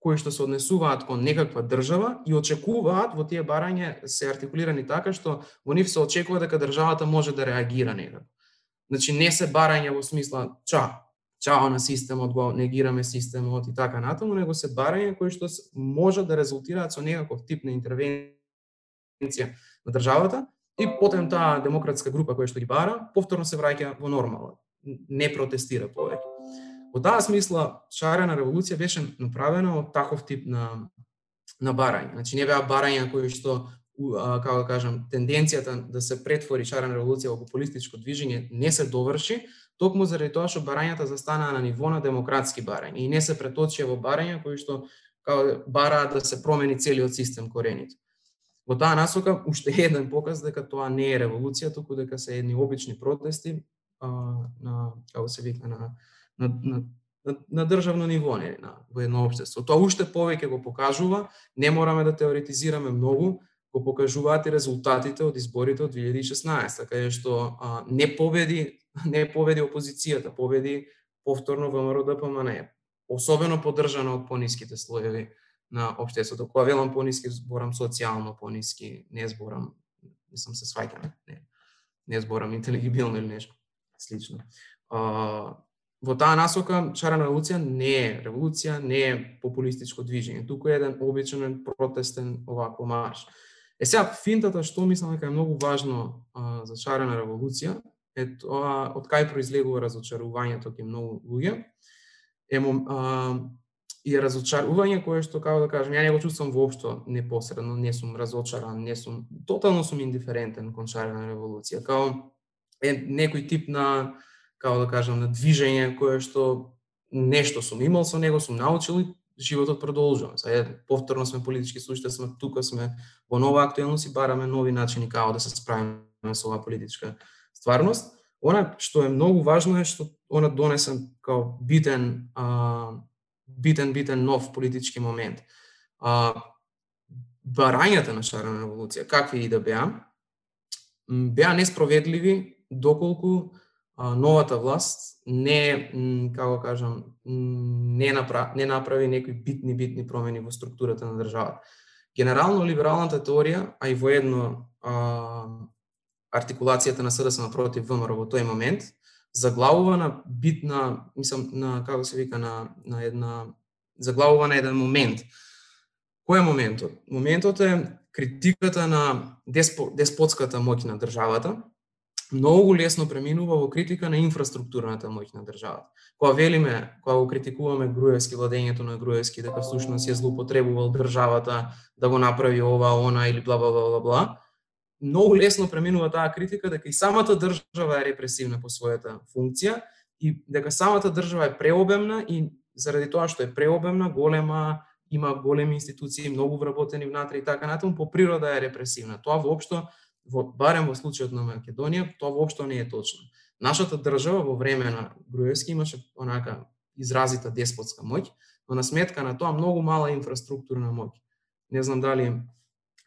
кои што се однесуваат кон некаква држава и очекуваат во тие барања се артикулирани така што во нив се очекува дека државата може да реагира некако. Значи не се барања во смисла, ча, чао на системот, го негираме системот и така натаму, него се барања кои што може да резултираат со некаков тип на интервенција на државата и потем таа демократска група која што ги бара, повторно се враќа во нормала, не протестира повеќе. Во таа смисла, шарена револуција беше направена од таков тип на на барање. Значи не беа барања кои што како да кажам, тенденцијата да се претвори шарена револуција во популистичко движење не се доврши, токму заради тоа што барањата застанаа на ниво на демократски барања и не се преточија во барања кои што како бараат да се промени целиот систем коренито. Во таа насока уште еден показ дека тоа не е револуција, туку дека се едни обични протести а, на како се вика на на, на на, на државно ниво, не, на во едно општество. Тоа уште повеќе го покажува, не мораме да теоретизираме многу, го покажуваат и резултатите од изборите од 2016, каде што а, не победи *laughs* не победи опозицијата, победи повторно ВМРО ДПМН, особено поддржано од пониските слоеви на општеството. Кога велам пониски, зборам социјално пониски, не зборам, мислам се сваќаме, не, не зборам интелигибилно или нешто слично. А, во таа насока шарена револуција не е револуција, не е популистичко движење, туку е еден обичен протестен овако марш. Е сега финтата што мислам дека е многу важно а, за шарена револуција е тоа од кај произлегува разочарувањето кај многу луѓе. Е а, и разочарување кое што како да кажам, ја не го чувствам воопшто непосредно, не сум разочаран, не сум тотално сум индиферентен кон шарена револуција, као е некој тип на како да кажам на движење кое што нешто сум имал со него, сум научил и животот продолжува. Сега повторно сме политички суште, сме тука сме во нова актуелност и бараме нови начини како да се справиме со оваа политичка стварност. Она што е многу важно е што она донесе као битен а, битен битен нов политички момент. А, барањата на шарена револуција, какви и да беа, беа несправедливи доколку а, новата власт не, како кажам, не направи, не направи некои битни битни промени во структурата на државата. Генерално либералната теорија, а и воедно а, артикулацијата на СДСМ против ВМРО во тој момент, заглавува на битна, мислам, на, како се вика, на, на една, заглавува на еден момент. Кој е моментот? Моментот е критиката на деспо, деспотската моќ на државата, многу лесно преминува во критика на инфраструктурната моќ на државата. Кога велиме, кога го критикуваме Груевски, владењето на Груевски, дека всушност ја злоупотребувал државата да го направи ова, она или бла бла бла бла бла, многу лесно преминува таа критика дека и самата држава е репресивна по својата функција и дека самата држава е преобемна и заради тоа што е преобемна, голема, има големи институции, многу вработени внатре и така натаму, по природа е репресивна. Тоа воопшто во барем во случајот на Македонија, тоа воопшто не е точно. Нашата држава во време на Груевски имаше онака изразита деспотска моќ, но на сметка на тоа многу мала инфраструктурна моќ. Не знам дали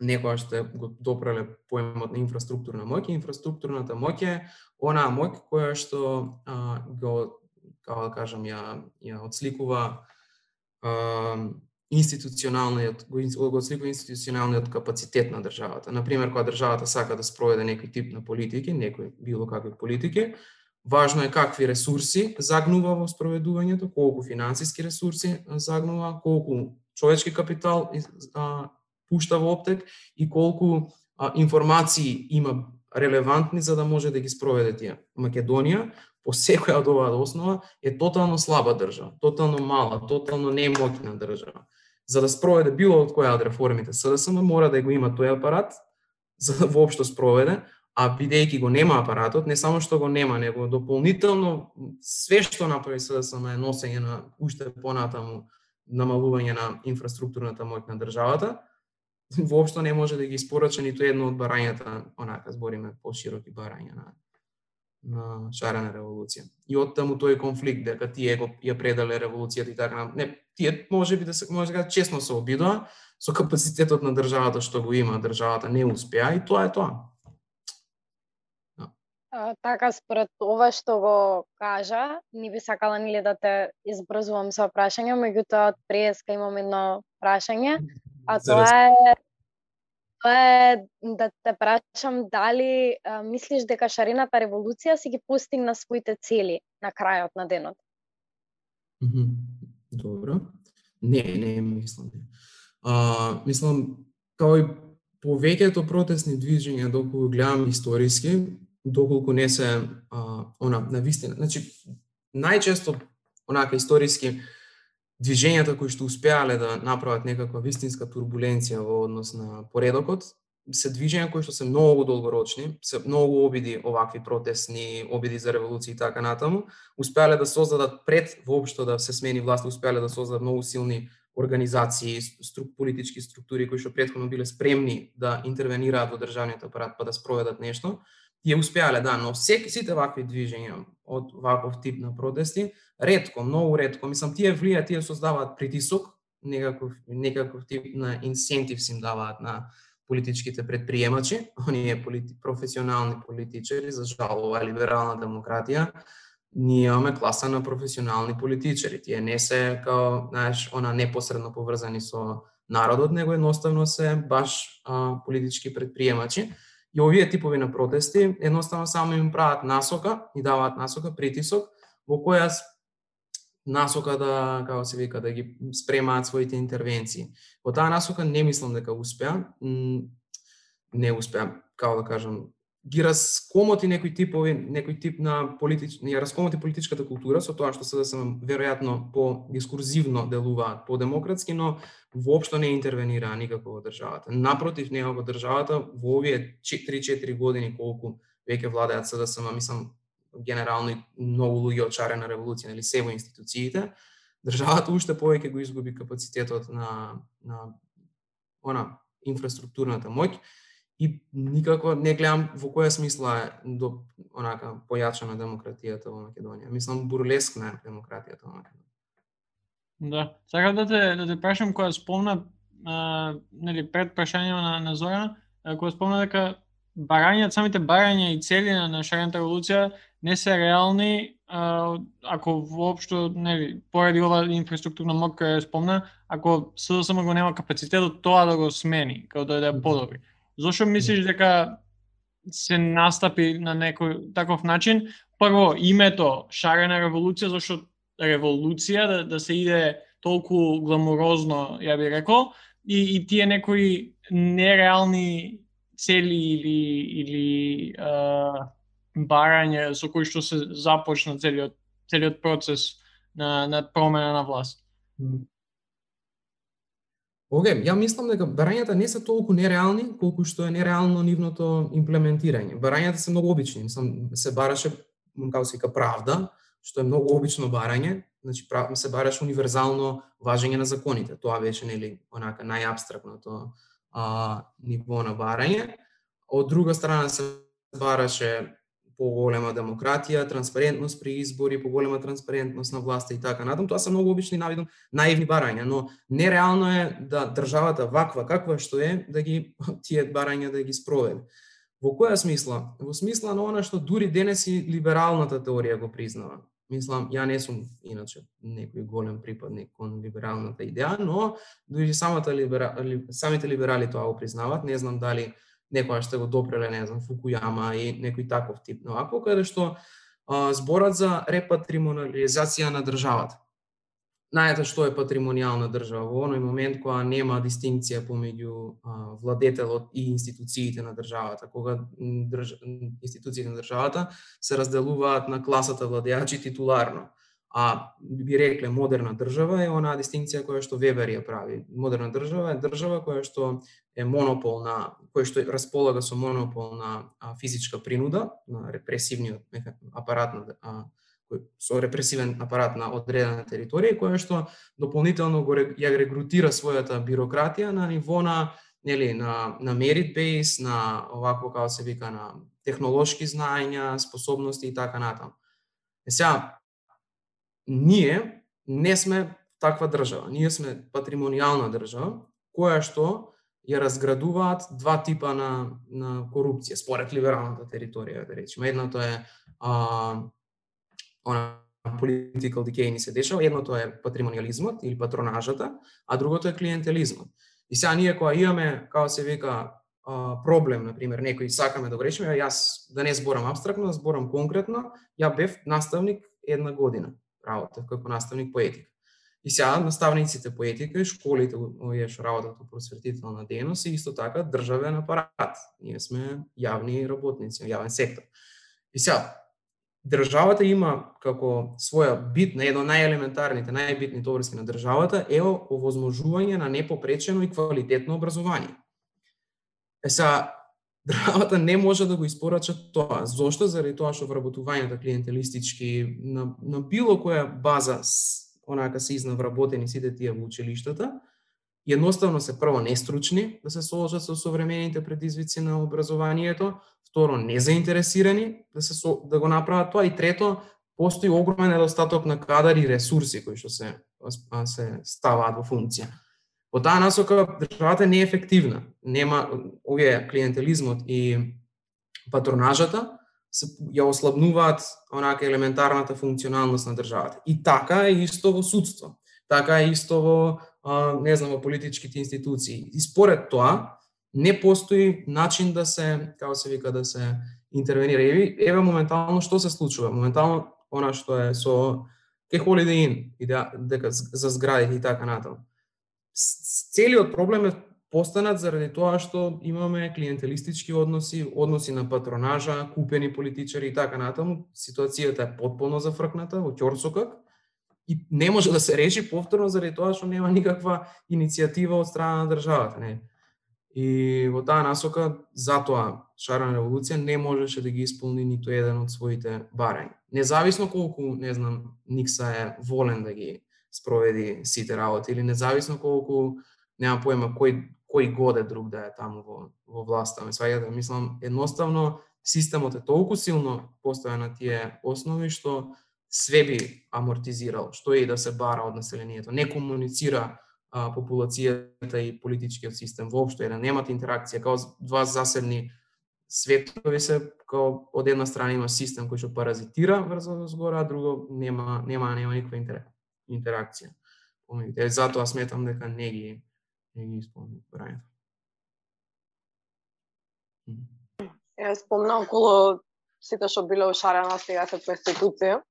некоја што го допреле поемот на инфраструктурна моќ, инфраструктурната моќ е онаа моќ која што а, го како да кажам ја ја отсликува а, институционалниот го, го отсликува институционалниот капацитет на државата. На пример, кога државата сака да спроведе некој тип на политики, некој било какви политики, важно е какви ресурси загнува во спроведувањето, колку финансиски ресурси загнува, колку човечки капитал а, пушта во оптек и колку а, информации има релевантни за да може да ги спроведе тие. Македонија по секоја од оваа основа е тотално слаба држава, тотално мала, тотално немоќна држава. За да спроведе било од која од реформите СДСМ мора да го има тој апарат за да воопшто спроведе, а бидејќи го нема апаратот, не само што го нема, него дополнително све што направи СДСМ е носење на уште понатаму намалување на инфраструктурната моќ на државата, воопшто не може да ги испорача ниту едно од барањата, онака збориме по-широки барања на на шарена револуција. И од таму тој конфликт дека тие го ја предале револуцијата и така не тие може би да се може да честно се обидоа со капацитетот на државата што го има државата не успеа и тоа е тоа. А, така според ова што го кажа, не би сакала ниле да те избрзувам со прашање, меѓутоа од преска имам едно прашање А тоа е тоа е да те прашам дали а, мислиш дека шарената револуција си ги постигна своите цели на крајот на денот? Мгм. Добро. Не, не мислам. Не. А, мислам, као и повеќето протестни движења, доколку гледам историски, доколку не се а, она на вистина. Значи најчесто онака историски движењата кои што успеале да направат некаква вистинска турбуленција во однос на поредокот, се движења кои што се многу долгорочни, се многу обиди овакви протестни, обиди за револуција и така натаму, успеале да создадат пред воопшто да се смени власт, успеале да создадат многу силни организации, струк, политички структури кои што претходно биле спремни да интервенираат во државниот апарат па да спроведат нешто, ја успеале, да, но секи сите вакви движења од ваков тип на протести, ретко, многу ретко, мислам, тие влија, тие создаваат притисок, некаков, некаков тип на инсентив им даваат на политичките предприемачи, *laughs* оние полити, професионални политичари, за жал, ова либерална демократија, ние имаме класа на професионални политичари. Тие не се као, знаеш, она непосредно поврзани со народот, него едноставно се баш а, политички предприемачи. И овие типови на протести едноставно само им прават насока, и даваат насока, притисок, во која насока да, како се вика, да ги спремаат своите интервенции. Во таа насока не мислам дека успеа, не успеа, како да кажам, ги раскомоти некои типови, некој тип на политич, ја раскомоти политичката култура со тоа што СДСМ веројатно по дискурзивно делуваат, по демократски, но воопшто не интервенира никако во државата. Напротив, него во државата во овие 3-4 години колку веќе владеат СДСМ, мислам генерално и многу луѓе од шарена револуција, нели се во институциите, државата уште повеќе го изгуби капацитетот на на она инфраструктурната моќ и никако не гледам во која смисла е до онака појачана демократијата во Македонија. Мислам бурлескна е демократијата во Македонија. Да, сакам да те да те прашам кога спомна а, нели пред прашањето на на Зора, кога спомна дека барања, самите барања и цели на, на шарената револуција не се реални а, ако воопшто нели поради ова инфраструктурна мок која спомна, ако СДСМ го нема капацитетот тоа да го смени, како да е подобри. Зошто мислиш дека се настапи на некој таков начин? Прво, името шарена револуција, зашто револуција, да, да се иде толку гламурозно, ја би рекол, и, и тие некои нереални цели или, или а, барање со кои што се започна целиот, целиот процес на, на промена на власт. Оге, ја мислам дека барањата не се толку нереални, колку што е нереално нивното имплементирање. Барањата се многу обични, мислам, се бараше, како се вика, правда, што е многу обично барање, значи прав, се бараше универзално важење на законите. Тоа беше нели онака најабстрактното а, ниво на барање. Од друга страна се бараше поголема демократија, транспарентност при избори, поголема транспарентност на власта и така натаму. Тоа се многу обични навидом наивни барања, но нереално е да државата ваква каква што е да ги *laughs* тие барања да ги спроведе. Во која смисла? Во смисла на она што дури денес и либералната теорија го признава. Мислам, ја не сум иначе некој голем припадник кон либералната идеја, но дури самата либера, самите либерали тоа го признават. Не знам дали некоја што го допреле, не знам, Фукујама и некој таков тип но ако каде што а, зборат за репатримонализација на државата. Знаете што е патримонијална држава во оној момент кога нема дистинција помеѓу а, владетелот и институциите на државата, кога држ... институциите на државата се разделуваат на класата владеачи титуларно. А би рекле модерна држава е онаа дистинција која што Вебер ја прави. Модерна држава е држава која што е монопол на кој што располага со монопол на а, физичка принуда, на репресивниот апарат на а, кој, со репресивен апарат на одредена територија која што дополнително го ја регрутира својата бирократија на ниво на нели на на merit base, на овакво како се вика на технолошки знаења, способности и така натаму. Е сега ние не сме таква држава. Ние сме патримонијална држава, која што ја разградуваат два типа на, на корупција, според либералната територија, да речеме. Едното е а, она political decay ни се дешава, едното е патримониализмот или патронажата, а другото е клиентелизмот. И сега ние кога имаме, како се вика, проблем, на пример, некој сакаме да го решиме, јас да не зборам абстрактно, да зборам конкретно, ја бев наставник една година работа како наставник по етика. И сега наставниците по етика и школите овие што работат во просветителна дејност и исто така државен апарат. Ние сме јавни работници, јавен сектор. И сега државата има како своја битна, едно најелементарните, најбитните обврски на државата е овозможување на непопречено и квалитетно образование. Е са, *laughs* државата не може да го испорача тоа. Зошто? Заради тоа што вработувањето клиентелистички на, на било која база онака се изнавработени сите тие во училиштата, едноставно се прво нестручни да се соочат со современите предизвици на образованието, второ незаинтересирани да се со, да го направат тоа и трето постои огромен недостаток на кадар и ресурси кои што се се ставаат во функција. Во таа насока државата не е ефективна. Нема овие клиентелизмот и патронажата се ја ослабнуваат онака елементарната функционалност на државата. И така е исто во судство. Така е исто во а, не знам во политичките институции. И според тоа не постои начин да се, како се вика, да се интервенира. Еве, еве моментално што се случува? Моментално она што е со ке Holiday Inn, да, дека за зградите и така натаму. Целиот проблем е постанат заради тоа што имаме клиентелистички односи, односи на патронажа, купени политичари и така натаму. Ситуацијата е потполно зафркната во ќорсокак и не може да се реши повторно заради тоа што нема никаква иницијатива од страна на државата, не. И во таа насока, затоа шарена револуција не можеше да ги исполни ниту еден од своите барања. Независно колку, не знам, Никса е волен да ги спроведи сите работи или независно колку нема поема кој кој годе друг да е таму во во власта. Ме сваѓате, да, мислам едноставно системот е толку силно постоја на тие основи што све би амортизирал, што е и да се бара од населението. Не комуницира а, популацијата и политичкиот систем воопшто, да немат интеракција, као два заседни светови се, као од една страна има систем кој што паразитира врз згора, а друго нема, нема, нема никаква интеракција. Помегите, затоа сметам дека не ги, не ги исполни брањето. Ја спомна околу сите што биле ушарена сега се преституција.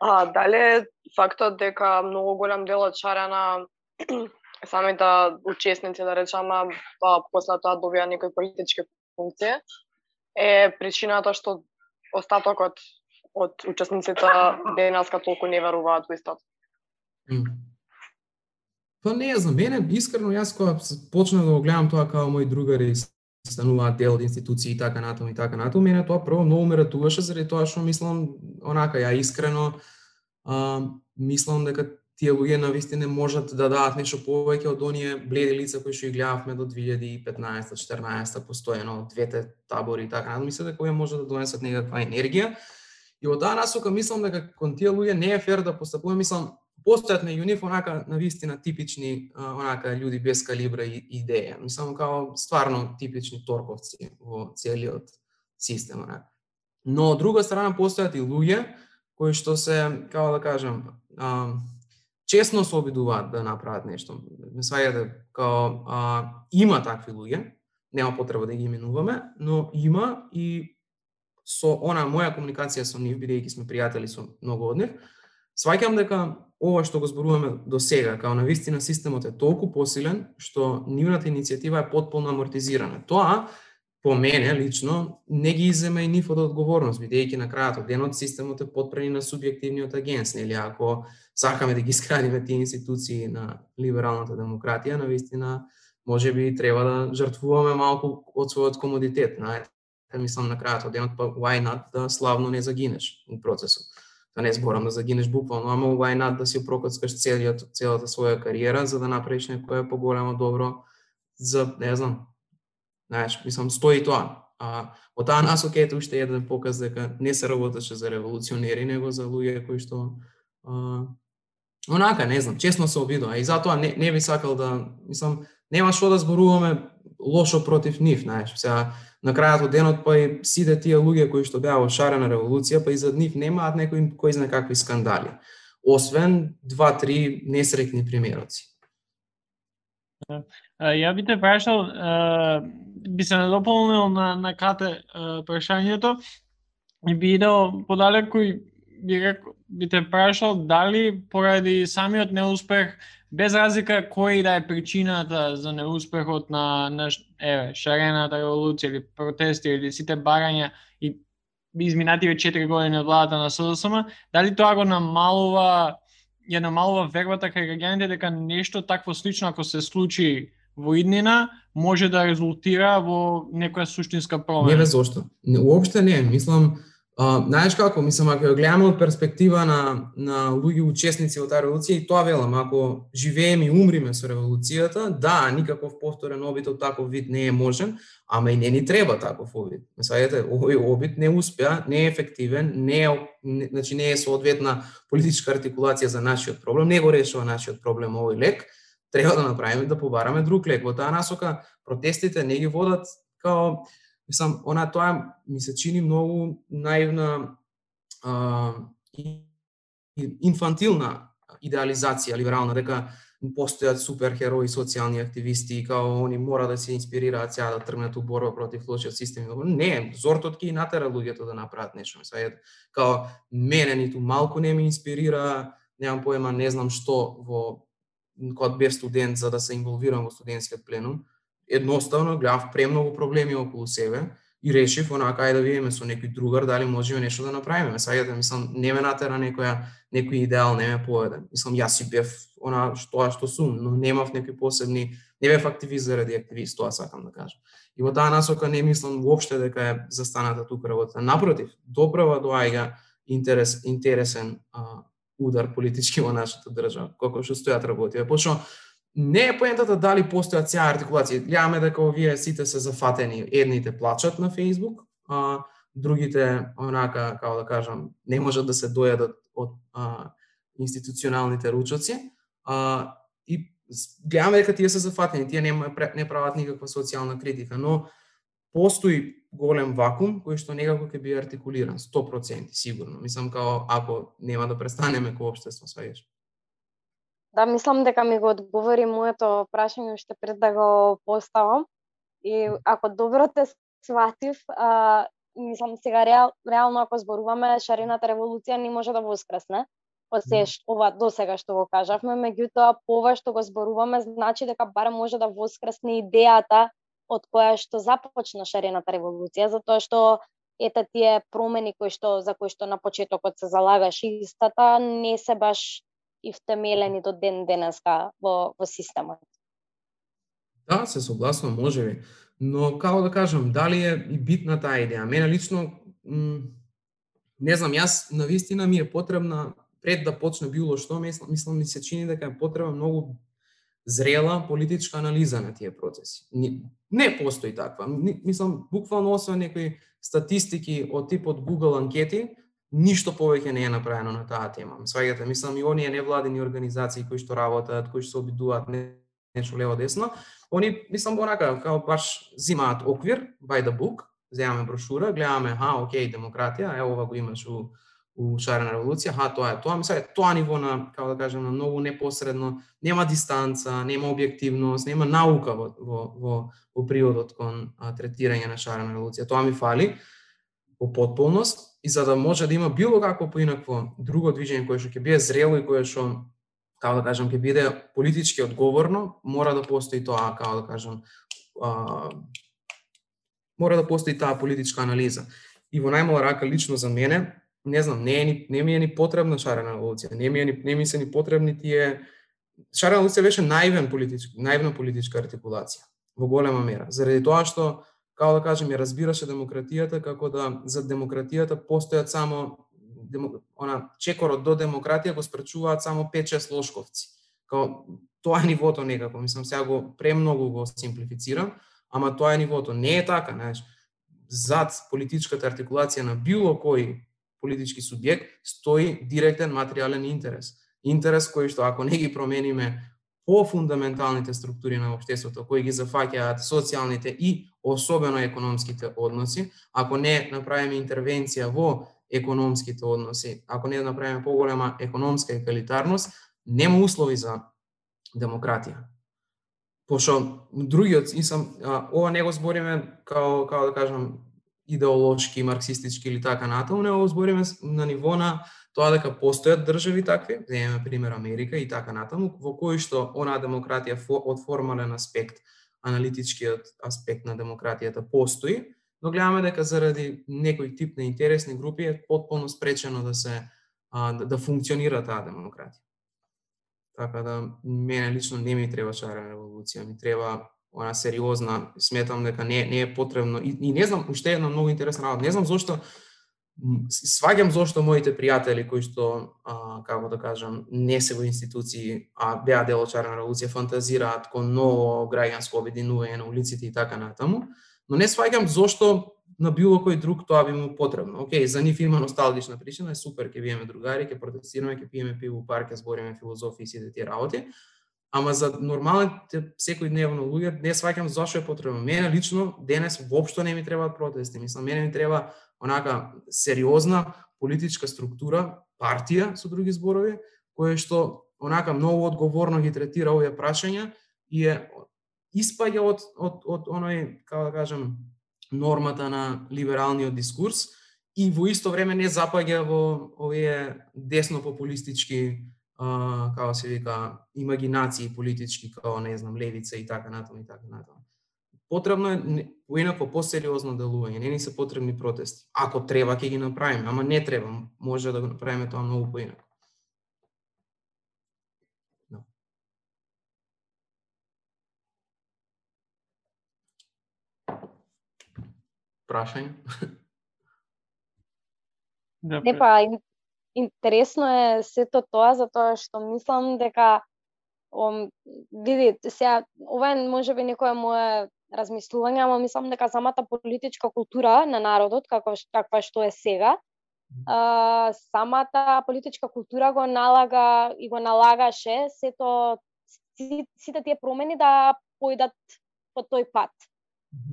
А, дали фактот дека многу голем дел од шарена *clears throat* самите учесници, да речеме, па после тоа добија некои политички функции, е причината што остатокот од учесниците денеска толку не веруваат во истото. Па не знам, мене искрено јас кога почнав да го гледам тоа како мои другари стануваат дел од институции и така натаму и така натаму, мене тоа прво многу ме ратуваше заради тоа што мислам онака ја искрено а, мислам дека тие луѓе на вистина можат да дадат нешто повеќе од оние бледи лица кои што ги гледавме до 2015-14 постојано двете табори и така натаму, мислам дека овие може да донесат некаква енергија. И од таа насока мислам дека кон тие луѓе не е фер да постапуваме, мислам постојат меѓу нив онака на вистина типични онака луѓе без калибра и идеја. Мислам као стварно типични торковци во целиот систем онака. Но од друга страна постојат и луѓе кои што се, како да кажам, а, честно се обидуваат да направат нешто. Ме сваѓате као а, има такви луѓе, нема потреба да ги именуваме, но има и со она моја комуникација со нив, бидејќи сме пријатели со многу од нив, сваќам дека ова што го зборуваме до сега, као на вистина системот е толку посилен што нивната иницијатива е потполно амортизирана. Тоа по мене лично не ги изема и нив од одговорност, бидејќи на крајот од денот системот е подпрени на субјективниот агенс, нели ако сакаме да ги скрадиме тие институции на либералната демократија, на вистина може би треба да жртвуваме малку од својот комодитет, знаете. Мислам на крајот од денот па why not да славно не загинеш у процесот да не зборам да загинеш буквално, ама why not да си прокоцкаш целиот, целата своја кариера за да направиш некое поголемо добро за, не знам, знаеш, мислам, стои тоа. А, од таа насока ете уште еден показ дека не се работеше за револуционери, него за луѓе кои што а, онака, не знам, честно се обидува. И затоа не, не би сакал да, мислам, нема што да зборуваме лошо против нив, знаеш. Сега, на крајот од денот па и сите тие луѓе кои што беа во шарена револуција, па и за нив немаат некои кои знае какви скандали. Освен два-три несрекни примероци. Ја би те прашал, би се надополнил на, на кате прашањето и би идел подалеку и би би те прашал дали поради самиот неуспех без разлика кој да е причината за неуспехот на, на еве, шарената револуција или протести или сите барања и изминативе 4 години од владата на СДСМ, дали тоа го намалува ја намалува вербата кај граѓаните дека нешто такво слично ако се случи во иднина може да резултира во некоја суштинска промена. Не ве зошто. Не, уопште не, мислам Знаеш како, мислам, ако ја гледаме од перспектива на, на луѓе учесници во таа револуција, и тоа велам, ако живееме и умриме со револуцијата, да, никаков повторен обид од таков вид не е можен, ама и не ни треба таков обид. Мислајте, овој обид не успеа, не е ефективен, не е, не, значи не е соодветна политичка артикулација за нашиот проблем, не го решува нашиот проблем овој лек, треба да направиме да побараме друг лек. Во таа насока протестите не ги водат као Мислам, она тоа ми се чини многу наивна а, инфантилна идеализација либерална, дека постојат суперхерои, социјални активисти, и као они мора да се инспирираат сега да тргнат у борба против лошиот систем. Не, зортот ќе натера луѓето да направат нешто. Сега, као мене ниту малку не ми инспирира, немам поема, не знам што во кога бев студент за да се инволвирам во студентскиот пленум едноставно гледав премногу проблеми околу себе и решив онака ајде да видиме со некој другар дали можеме нешто да направиме. Саѓате, мислам, не ме натера некоја некој идеал, не ме поведе. Мислам, јас си бев она што што сум, но немав некои посебни, не бев активист заради активист, тоа сакам да кажам. И во таа насока не мислам воопште дека е застаната тука работа. Напротив, доправа доаѓа интерес интересен а, удар политички во нашата држава, како што стојат работи. Почнува не е поентата дали постојат сега артикулации. Гледаме дека овие сите се зафатени, едните плачат на Facebook, а другите онака, како да кажам, не можат да се дојадат од а, институционалните ручоци. А, и гледаме дека тие се зафатени, тие нема, не прават никаква социјална критика, но постои голем вакуум кој што некако ќе биде артикулиран 100% сигурно. Мислам као ако нема да престанеме ко општество, сваѓаш. Да, мислам дека ми го одговори моето прашање уште пред да го поставам. И ако добро те сватив, а, мислам сега реал, реално ако зборуваме шарената револуција не може да воскресне од се ова до сега што го кажавме, меѓутоа по ова што го зборуваме значи дека барем може да воскресне идејата од која што започна шарената револуција, затоа што ете тие промени кои што за кои што на почетокот се залагаш истата не се баш и втемелени до ден денеска во, во системот. Да, се согласно може би. Но, како да кажам, дали е и битна таа идеја? Мене лично, не знам, јас на вистина ми е потребна, пред да почне било што, мислам, мислам ми се чини дека е потребна многу зрела политичка анализа на тие процеси. Не, не постои таква. Мислам, буквално освен некои статистики од типот Google анкети, ништо повеќе не е направено на таа тема. Сваѓате, мислам и оние невладени организации кои што работат, кои што се обидуваат нешто лево десно, они мислам онака као баш зимаат оквир by the book, земаме брошура, гледаме, ха, окей, демократија, е ова го имаш у у шарена револуција, ха, тоа е тоа, мислам, тоа ниво на, како да кажем, на многу непосредно, нема дистанца, нема објективност, нема наука во во во, во приводот кон а, третирање на шарена револуција. Тоа ми фали во потполност и за да може да има било какво поинакво друго движење кое што ќе биде зрело и кое што како да кажам ќе биде политички одговорно, мора да постои тоа, како да кажам, а, мора да постои таа политичка анализа. И во најмала рака лично за мене, не знам, не, е ни, не ми е ни потребна шарена револуција, не ми, е ни, не ми се ни потребни тие... Шарена револуција беше наивен политички, наивна политичка артикулација во голема мера, заради тоа што како да кажем, ја разбираше демократијата како да за демократијата постојат само она чекорот до демократија го спречуваат само 5-6 лошковци. Као тоа е нивото некако, мислам сега го премногу го симплифицирам, ама тоа е нивото. Не е така, знаеш. Зад политичката артикулација на било кој политички субјект стои директен материјален интерес. Интерес кој што ако не ги промениме по фундаменталните структури на општеството кои ги зафаќаат социјалните и особено економските односи, ако не направиме интервенција во економските односи, ако не направиме поголема економска екалитарност, нема услови за демократија. Пошто другиот, и сам, а, ова не го збориме као, као да кажам, идеолошки, марксистички или така натаму, него збориме на ниво на тоа дека постојат држави такви, земеме пример Америка и така натаму, во кои што онаа демократија од формален аспект, аналитичкиот аспект на демократијата постои, но гледаме дека заради некој тип на интересни групи е потполно спречено да се а, да, да функционира таа демократија. Така да мене лично не ми треба шарена револуција, ми треба она сериозна, сметам дека не не е потребно и, и не знам уште една многу интересна работа. Не знам зошто сваѓам зошто моите пријатели кои што а, како да кажам не се во институции, а беа дел од чарна револуција, фантазираат кон ново граѓанско обединување на улиците и така натаму, но не сваѓам зошто на било кој друг тоа би му потребно. Океј, за нив има носталгична причина, е супер, ќе биеме другари, ќе протестираме, ќе пиеме пиво у парк, ќе збориме филозофија и сите тие работи. Ама за нормалните секојдневно луѓе не сваќам зашо е потребно. Мене лично денес воопшто не ми требаат да протести. Мислам, мене ми треба онака сериозна политичка структура, партија со други зборови, која што онака многу одговорно ги третира овие прашања и е испаѓа од од од оној како да кажам нормата на либералниот дискурс и во исто време не запаѓа во овие десно популистички а, како се вика имагинации политички како не знам левица и така натаму и така натаму. Потребно е поинако посериозно делување, не ни се потребни протести. Ако треба ќе ги направиме, ама не треба, може да го направиме тоа многу поинако. No. Прашање? *laughs* Да, Не па, интересно е сето тоа затоа што мислам дека ом, види, сега, ова е можеби некоја моја размислување, ама мислам дека самата политичка култура на народот, како каква што е сега, а, самата политичка култура го налага и го налагаше сето сите тие промени да појдат по тој пат.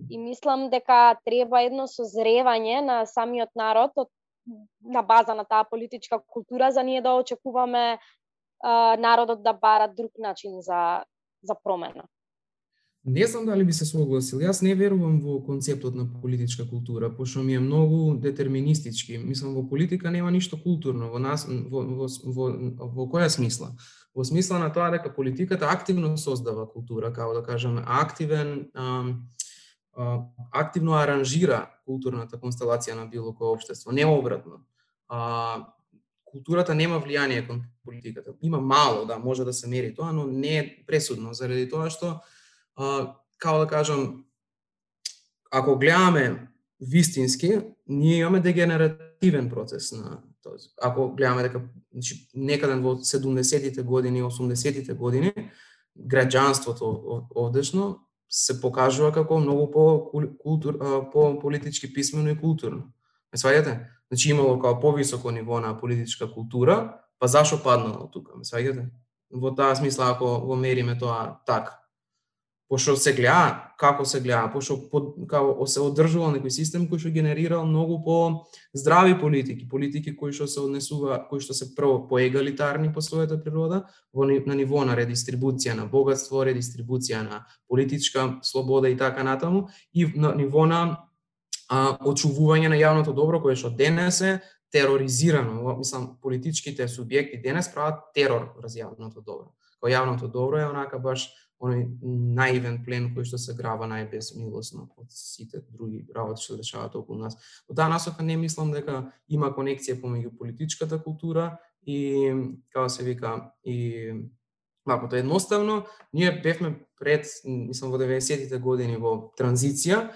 И мислам дека треба едно созревање на самиот народ од на база на таа политичка култура за ние да очекуваме а, народот да бара друг начин за за промена. Не знам дали би се согласил. Јас не верувам во концептот на политичка култура, пошто ми е многу детерминистички. Мислам, во политика нема ништо културно. Во, нас, во, во, во, во која смисла? Во смисла на тоа дека политиката активно создава култура, како да кажеме, активен, ам, активно аранжира културната констелација на било кое општество, не обратно. А, културата нема влијание кон политиката. Има мало, да, може да се мери тоа, но не е пресудно, заради тоа што а, као да кажам, ако гледаме вистински, ние имаме дегенеративен процес на тоа. Ако гледаме дека значи, некаде во 70-тите години, 80-тите години, граѓанството овдешно се покажува како многу по култур, по политички писмено и културно. Ме сваѓате? Значи имало како повисоко ниво на политичка култура, па зашо паднало тука, ме сваѓате? Во таа смисла ако го мериме тоа така пошто се гледа како се гледа, пошто како се одржува некој систем кој што генерирал многу по здрави политики, политики кои што се однесува, кои што се прво поегалитарни по својата природа, во на ниво на редистрибуција на богатство, редистрибуција на политичка слобода и така натаму, и на ниво на а, очувување на јавното добро кое што денес е тероризирано, мислам политичките субјекти денес прават терор врз јавното добро. Кој јавното добро е онака баш оној наивен плен кој што се грава најбесмилосно од сите други работи што дешаваат околу нас. Во таа насока не мислам дека има конекција помеѓу политичката култура и како се вика и Вако, тоа едноставно, ние бевме пред, мислам, во 90-тите години во транзиција,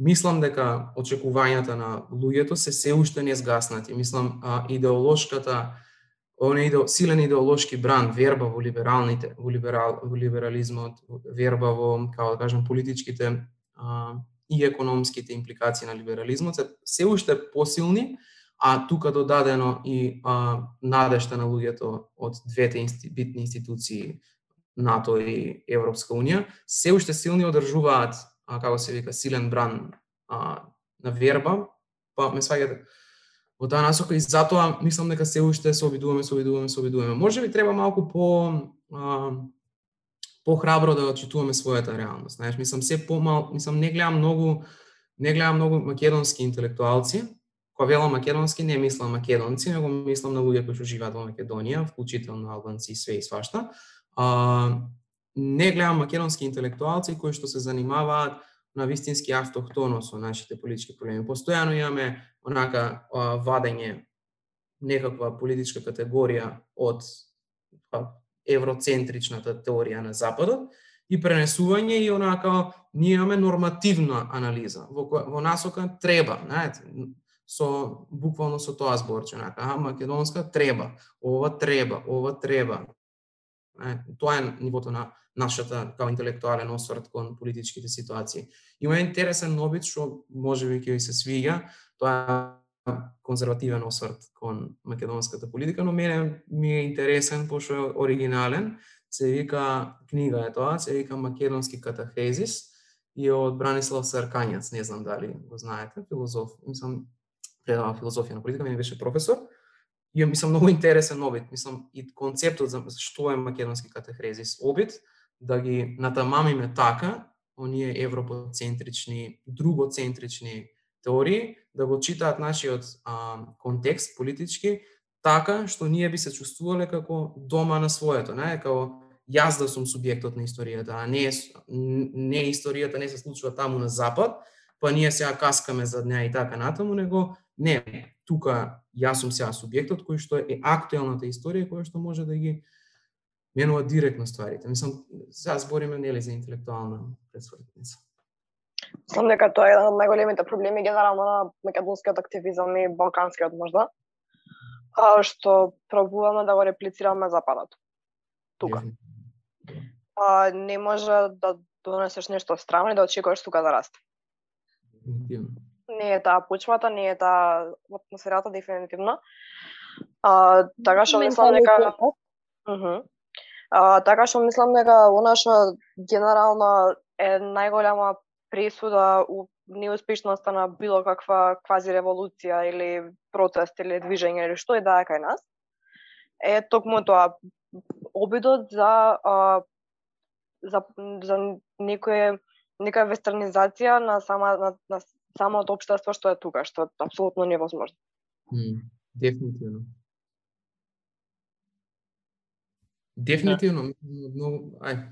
мислам дека очекувањата на луѓето се се уште не сгаснати. Мислам, а, идеолошката оне иде, силен идеолошки бранд, верба во либералните, во, либерал, во либерализмот, верба во, како да кажам, политичките а, и економските импликации на либерализмот се се уште посилни, а тука додадено и а, надешта на луѓето од двете инсти, битни институции НАТО и Европска Унија, се уште силни одржуваат, а, како се вика, силен бран а, на верба, па ме сваѓате, во таа насока и затоа мислам дека се уште се обидуваме, се обидуваме, се обидуваме. Може би треба малку по а, по храбро да читуваме својата реалност. Знаеш, мислам се помал, мислам не гледам многу не гледам многу македонски интелектуалци, кога велам македонски не мислам македонци, него мислам на луѓе кои што живеат во Македонија, вклучително албанци и све и свашта. А, не гледам македонски интелектуалци кои што се занимаваат на вистински автохтоно со нашите политички проблеми. Постојано имаме онака вадење некаква политичка категорија од евроцентричната теорија на Западот и пренесување и онака ние имаме нормативна анализа во, во насока треба, знаете, со буквално со тоа зборче, онака, а македонска треба, ова треба, ова треба. Тоа е нивото на нашата као интелектуален осврт кон политичките ситуации. Има интересен обид што можеби ќе ви се свиѓа, тоа е конзервативен осврт кон македонската политика, но мене ми е интересен пошто е оригинален. Се вика книга е тоа, се вика Македонски катахезис и од Бранислав Саркањац, не знам дали го знаете, филозоф, мислам предава филозофија на политика, мене беше професор Ја мислам многу интересен обид, мислам и концептот за што е македонски катехрезис обид да ги натамамиме така оние европоцентрични, другоцентрични теории, да го читаат нашиот а, контекст политички, така што ние би се чувствувале како дома на своето, не? како јас да сум субјектот на историјата, а не, не историјата не се случува таму на запад, па ние сега каскаме за неа и така натаму, него не, тука јас сум сега субјектот кој што е актуелната историја која што може да ги менува директно стварите. Мислам, сега збориме нели за интелектуална предсвртница. Мислам дека тоа е еден од најголемите проблеми генерално на македонскиот активизам и балканскиот можда, а, што пробуваме да го реплицираме западот. Тука. А, не може да донесеш нешто странно и да очекуваш тука да расте. Не е таа почвата, не е таа атмосферата дефинитивно. А, така што мислам дека uh А, така што мислам дека она што генерално е најголема пресуда у неуспешноста на било каква квази револуција или протест или движење или што и да е кај нас, е токму тоа обидот за а, за за некој нека вестернизација на сама на, на самото општество што е тука, што е апсолутно невозможно. Mm, дефинитивно. Дефинитивно, но ај.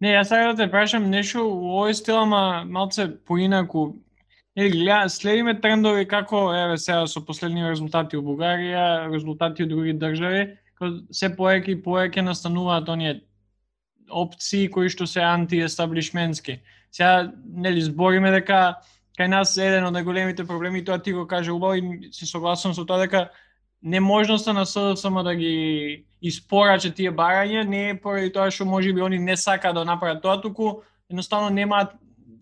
Не, јас сега да те прашам нешто во овој стил, ама малце поинаку. Или гледа, следиме трендови како еве сега со последни резултати во Бугарија, резултати од други држави, како се поеќе и поеќе настануваат оние опции кои што се антиестаблишментски. Сега нели збориме дека кај нас еден од најголемите проблеми, тоа ти го каже убаво и се согласувам со тоа дека неможноста да на СДСМ да ги испорача тие барања не е поради тоа што може би они не сака да направат тоа, туку едноставно нема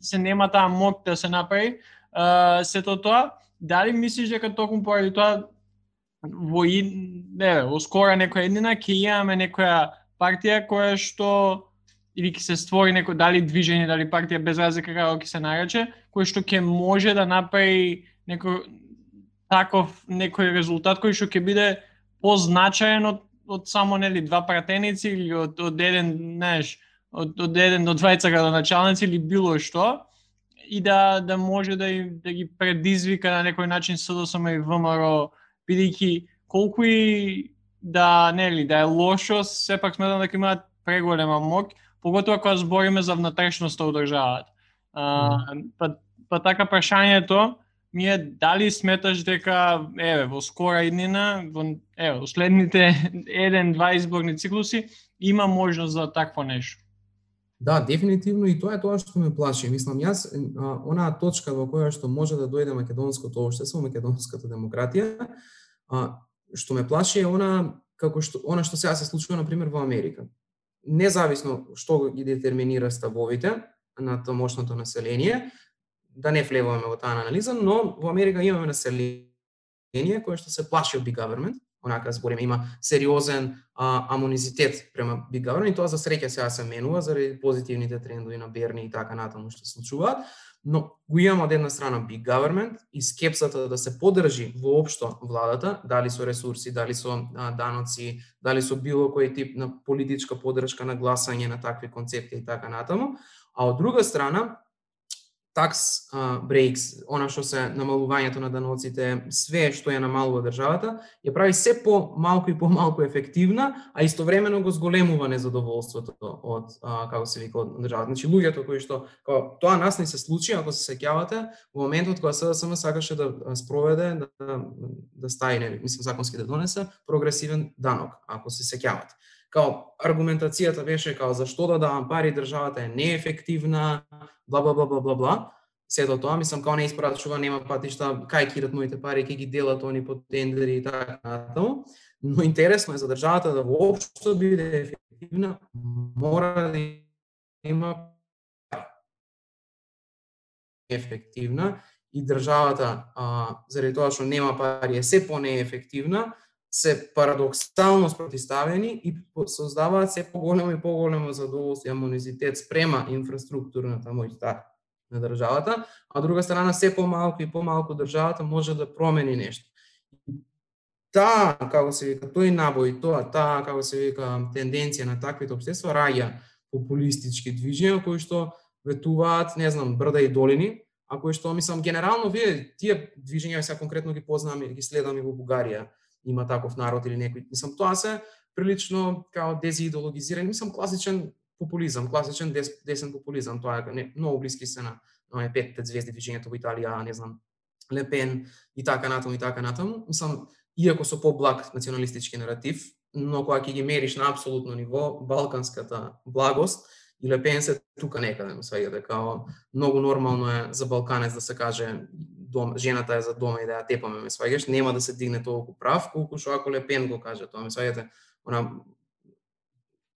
се нема таа мок да се направи. а, сето тоа, дали мислиш дека токму поради тоа во и, не, во скора некоја еднина ќе имаме некоја партија која што или ќе се створи некој дали движење, дали партија без разлика како ќе се нарече, кој што ќе може да направи некој таков некој резултат кој што ќе биде позначаен од, од само нели два пратеници или од, од еден, знаеш, од, од еден до двајца градоначалници или било што и да да може да, да ги предизвика на некој начин СДСМ и ВМРО бидејќи колку и да нели да е лошо, сепак сметам дека имаат преголема моќ поготоа кога збориме за внатрешноста од државата. А, па, па така прашањето ми е дали сметаш дека еве во скора иднина, во еве во следните *laughs* еден-два изборни циклуси има можност за такво нешто. Да, дефинитивно и тоа е тоа што ме плаши. Мислам, јас, онаа точка во која што може да дојде македонското општество, македонската демократија, а, што ме плаши е она како што она што сега се случува на пример во Америка независно што ги детерминира ставовите на тамошното население, да не влеваме во таа анализа, но во Америка имаме население кое што се плаши од big government, онака збориме има сериозен а, амонизитет према big government и тоа за среќа сега се менува заради позитивните трендови на Берни и така натаму што се случуваат, но го имаме од една страна big government и скепсата да се подржи воопшто владата, дали со ресурси, дали со а, даноци, дали со било кој тип на политичка подршка на гласање на такви концепти и така натаму, а од друга страна tax breaks, она што се намалувањето на даноците, све што ја намалува државата, ја прави се по малку и по малку ефективна, а истовремено го зголемува незадоволството од а, како се вика од државата. Значи луѓето кои што како, тоа нас не се случи, ако се сеќавате, во моментот кога СДСМ сакаше да спроведе да да, да стаи, не, мислам законски да донесе прогресивен данок, ако се сеќавате као аргументацијата беше као зашто да давам пари, државата е неефективна, бла бла бла бла бла бла. Сето тоа, мислам као не испрачува, нема патишта, кај кират моите пари, ке ги делат они по тендери и така натаму. Но интересно е за државата да воопшто биде ефективна, мора да има ефективна и државата, а, заради тоа што нема пари, е се по-неефективна, се парадоксално спротиставени и создаваат се поголемо и поголемо задоволство и амонизитет спрема инфраструктурната моќта на државата, а од друга страна се помалку и помалку државата може да промени нешто. Таа, како се вика, тој набој, тоа, таа, како се вика, тенденција на таквите обштества раѓа популистички движења кои што ветуваат, не знам, брда и долини, а кои што мислам генерално вие тие движења сега конкретно ги познаваме, ги следаме во Бугарија има таков народ или некој. Мислам, тоа се прилично као дезидеологизирани, мислам класичен популизам, класичен дес, десен популизам, тоа е не, многу блиски се на, на петте звезди движењето во Италија, не знам, Лепен и така натаму и така натаму. Мислам, иако со поблаг националистички наратив, но кога ќе ги мериш на абсолютно ниво, балканската благост и Лепен се тука некаде, сваѓате, као многу нормално е за балканец да се каже дом, жената е за дома и да ја тепаме, ме сваѓаш, нема да се дигне толку прав, колку што ако Лепен го каже тоа, ме сваѓате, она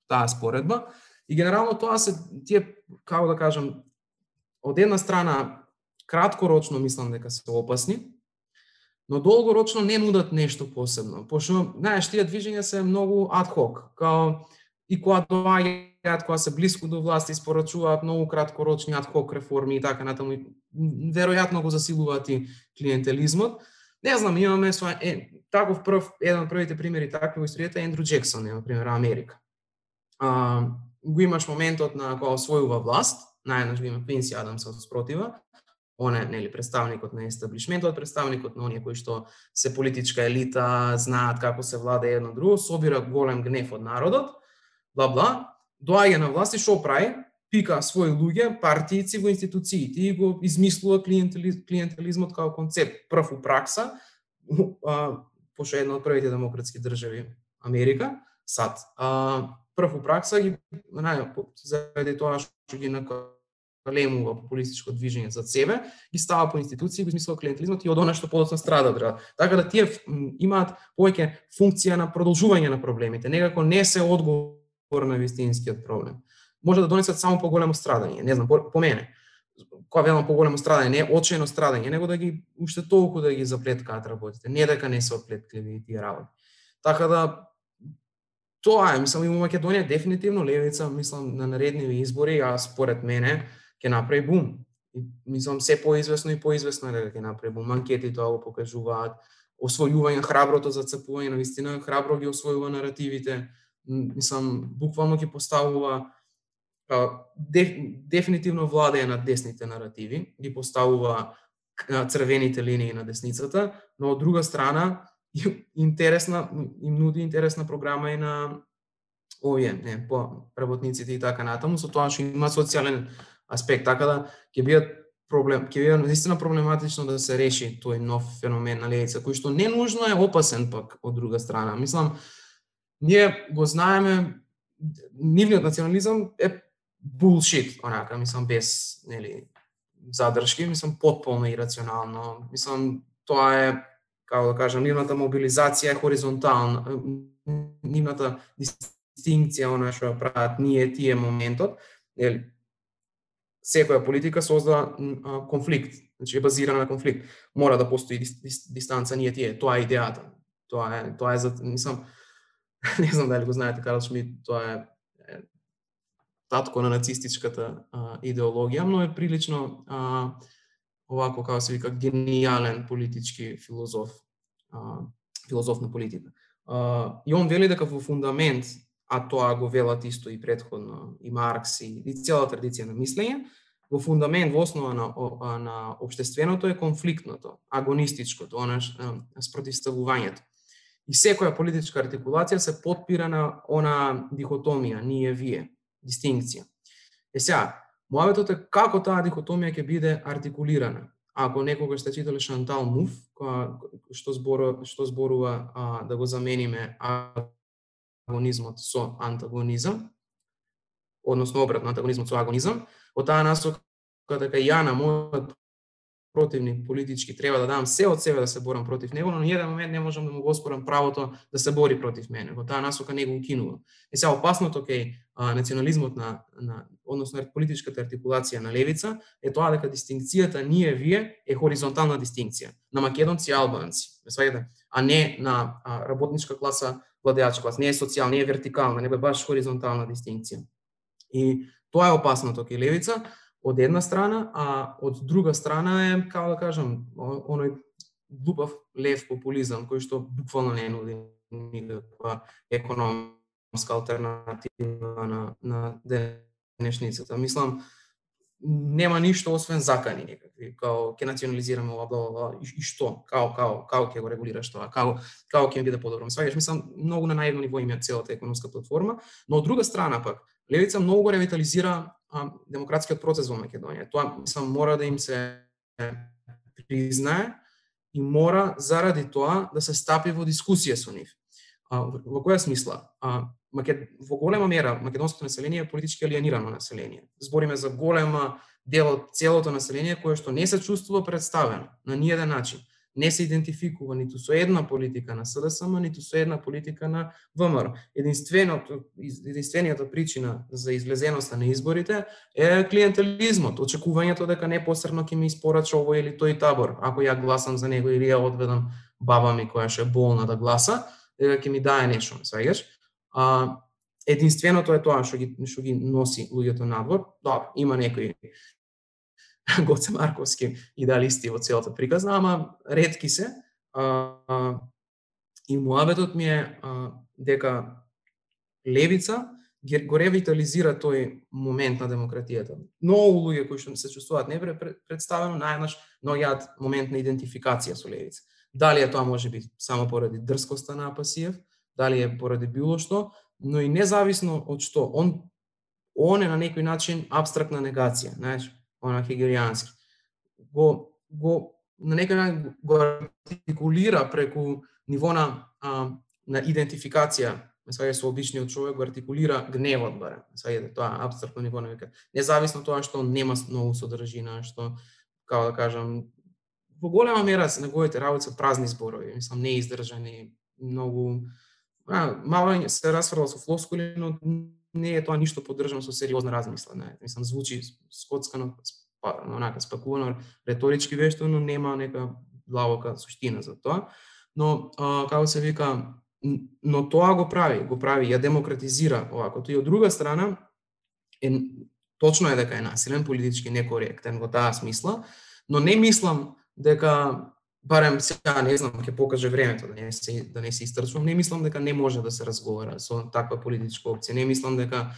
таа споредба. И генерално тоа се тие како да кажам од една страна краткорочно мислам дека се опасни, но долгорочно не нудат нешто посебно, пошто знаеш тие движења се многу адхок, као и кога кажат кога се блиску до власт, испорачуваат многу краткорочни адхок реформи и така натаму, веројатно го засилуваат и клиентелизмот. Не знам, имаме со е, таков прв еден од првите примери такви во историјата е Ендрю Джексон, на пример Америка. А, го имаш моментот на кога освојува власт, најнаш го има Квинси Адамс од спротива, он е нели представникот на естаблишментот, представникот на оние кои што се политичка елита, знаат како се влада едно друго, собира голем гнев од народот бла бла, доаѓа на власт и што прави? Пика своји луѓе, партијци во институциите и го измислува клиентелизмот како концепт. Прв у пракса, пошто една од првите демократски држави Америка, САД, а, прв у пракса ги, нај, заради тоа што ги накалемува популистичко движење за себе, ги става по институции, го измислува клиентелизмот и од она што подоцна страда држава. Така да тие имаат повеќе функција на продолжување на проблемите, некако не се одговор на вистинскиот проблем. Може да донесат само поголемо страдање, не знам, по, по мене. Кога велам поголемо страдање, не очено страдање, него да ги уште толку да ги заплеткаат работите, не дека не се оплеткливи тие работи. Така да тоа е, мислам, и во Македонија дефинитивно левица, мислам, на наредниви избори, а според мене ќе направи бум. И, мислам, се поизвестно и поизвестно е дека ќе направи бум. Анкети тоа го покажуваат, освојување храброто зацепување, на вистина храбро ги освојува наративите, мислам, буквално ќе поставува деф, дефинитивно владеја на десните наративи, ги поставува црвените линии на десницата, но од друга страна *laughs* интересна им нуди интересна програма и на овие, не, по работниците и така натаму, со тоа што има социјален аспект, така да ќе бидат проблем, ќе биде наистина проблематично да се реши тој нов феномен на левица, кој што не нужно е опасен пак од друга страна. Мислам, ние го знаеме, нивниот национализам е булшит, онака, мислам, без, нели, задршки, мислам, потполно ирационално. Мислам, тоа е, како да кажам, нивната мобилизација е хоризонтална, нивната дистинкција, она што прават ние тие моментот, нели, секоја политика создава конфликт, значи е базирана на конфликт. Мора да постои дистанца ние тие, тоа е идејата. Тоа е, тоа е за, мислам, *laughs* не знам дали го знаете Карл Шмидт, тоа е, е татко на нацистичката а, идеологија, но е прилично а, овако како се вика гениален политички филозоф, а, филозоф на политика. А, и он вели дека во фундамент, а тоа го велат исто и предходно и Маркс и, и цела традиција на мислење, во фундамент, во основа на, о- на обштественото е конфликтното, агонистичкото, она спротивставувањето. И секоја политичка артикулација се подпира на она дихотомија, ние вие, дистинкција. Е сега, мојавето е како таа дихотомија ќе биде артикулирана. Ако некогаш сте читале Шантал Муф, која што зборува, што зборува а, да го замениме агонизмот со антагонизам, односно обратно антагонизмот со агонизам, од таа насока така дека ја на мојот противник политички треба да дам се од себе да се борам против него, но ниеден момент не можам да му го оспорам правото да се бори против мене. Во таа насока не го укинува. Е сега опасното кај национализмот на, на односно политичката артикулација на левица е тоа дека дистинкцијата ние вие е хоризонтална дистинкција на македонци и албанци, ме сваѓате, а не на а, работничка класа, владеачка класа, не е социјална, не е вертикална, не е баш хоризонтална дистинкција. И тоа е опасното кај левица, од една страна, а од друга страна е, како да кажам, оној глупав лев популизам кој што буквално не нуди никаква економска алтернатива на, на денешницата. Мислам, нема ништо освен закани некакви, као ќе национализираме ова, бла, бла, и, и што, као, као, као ќе го регулираш тоа, као, као ќе биде подобро. Сваѓаш, мислам, многу на наивно ниво има целата економска платформа, но од друга страна пак, Левица многу го ревитализира а, демократскиот процес во Македонија. Тоа, мислам, мора да им се признае и мора заради тоа да се стапи во дискусија со нив. А, во која смисла? А, Макед... Во голема мера македонското население е политички алиенирано население. Збориме за голема дел од целото население кое што не се чувствува представено на ниеден начин не се идентификува ниту со една политика на СДСМ, ниту со една политика на ВМРО. Единственото, единствената причина за излезеноста на изборите е клиентелизмот, очекувањето дека непосредно ќе ми испорача овој или тој табор, ако ја гласам за него или ја одведам баба ми која ше болна да гласа, дека ќе ми дае нешто, сваѓаш? А, единственото е тоа што ги што ги носи луѓето надвор. Добро, има некои *laughs* Гоце Марковски идеалисти во целата приказна, ама ретки се. А, а, и муабетот ми е а, дека левица го ревитализира тој момент на демократијата. Многу луѓе кои што се чувствуваат непре представено, најнаш но момент на идентификација со левица. Дали е тоа може би само поради дрскоста на Апасиев, дали е поради било што, но и независно од што, он он е на некој начин абстрактна негација, знаеш, она хегелијански. Го, го на некој начин го артикулира преку ниво на, а, на идентификација, сваѓа со обичниот човек, го артикулира гневот барем, сваѓате тоа абстрактно ниво на века. Независно тоа што нема многу содржина, што како да кажам, во голема мера се неговите работи се празни зборови, мислам неиздржани, многу а, мало се расфрла со флоскули, но не е тоа ништо поддржано со сериозна размисла, не. Мислам звучи скоцкано, па, онака спакувано, реторички вешто, но нема нека длабока суштина за тоа. Но а, како се вика, но тоа го прави, го прави, ја демократизира овакото. И од друга страна, е, точно е дека е насилен, политички некоректен во таа смисла, но не мислам дека барем сега не знам ќе покаже времето да не се да не се истрчувам, не мислам дека не може да се разговара со таква политичка опција. Не мислам дека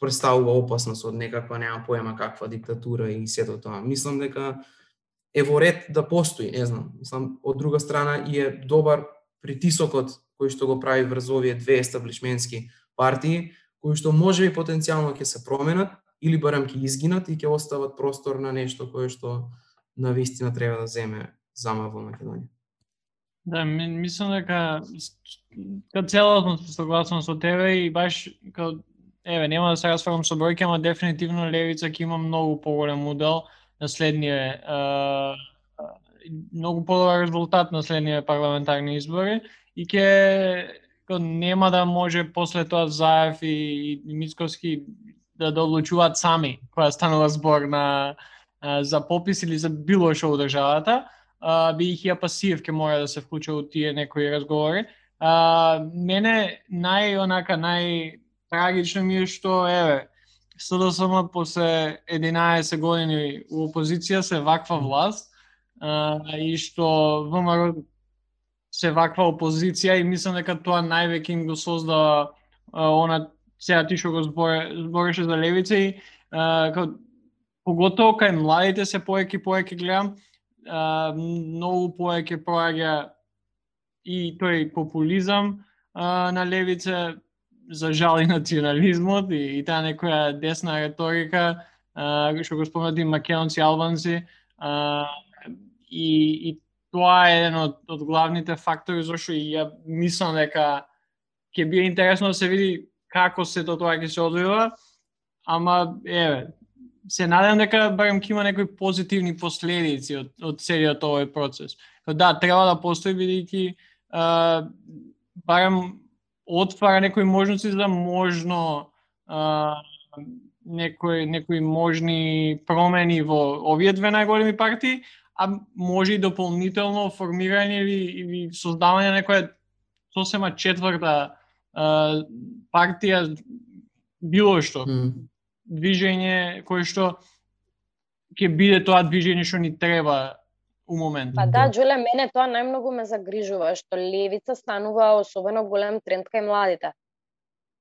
представува опасност од некаква нема поема каква диктатура и сето тоа. Мислам дека е во ред да постои, не знам. Мислам од друга страна и е добар притисокот кој што го прави врз овие две естаблишментски партии, кои што може би потенцијално ќе се променат или барем ќе изгинат и ќе остават простор на нешто кое што на вистина треба да земе зама во Македонија. Да, мислам дека као целосно се согласувам со тебе и баш као еве нема да се расфрлам со бројки, ама дефинитивно левица ќе има многу поголем удел на следниве многу подобар резултат на следниве парламентарни избори и ќе нема да може после тоа Заев и, и Мицковски да, да одлучуваат сами која станува збор на за попис или за било што во државата бидејќи ја пасив ќе мора да се вклучи у тие некои разговори. А, мене нај онака нај трагично ми е што еве СДСМ после 11 години у опозиција се ваква власт а, и што ВМРО се ваква опозиција и мислам дека тоа највеќе им го создава она сега ти што го зборе, збореше за левица и а, поготово кај младите се поеќе поеќе гледам, а, многу поеќе проаѓа и тој популизам а, на левица, за жал и национализмот и, и таа некоја десна реторика, а, што го спомнати македонци, албанци, а, и, и тоа е еден од, од главните фактори зашто и ја мислам дека ќе биде интересно да се види како се тоа ќе се одвива, ама еве, се надевам дека барем ќе има некои позитивни последици од, од целиот овој процес. Да, треба да постои бидејќи барем отвара некои можности за можно а, некои некои можни промени во овие две најголеми партии, а може и дополнително формирање или, или создавање некоја сосема четврта а, партија било што. Mm. Движење кое што ќе биде тоа движење што ни треба у моментот. Па да, Джуле, мене тоа најмногу ме загрижува, што левица станува особено голем тренд кај младите.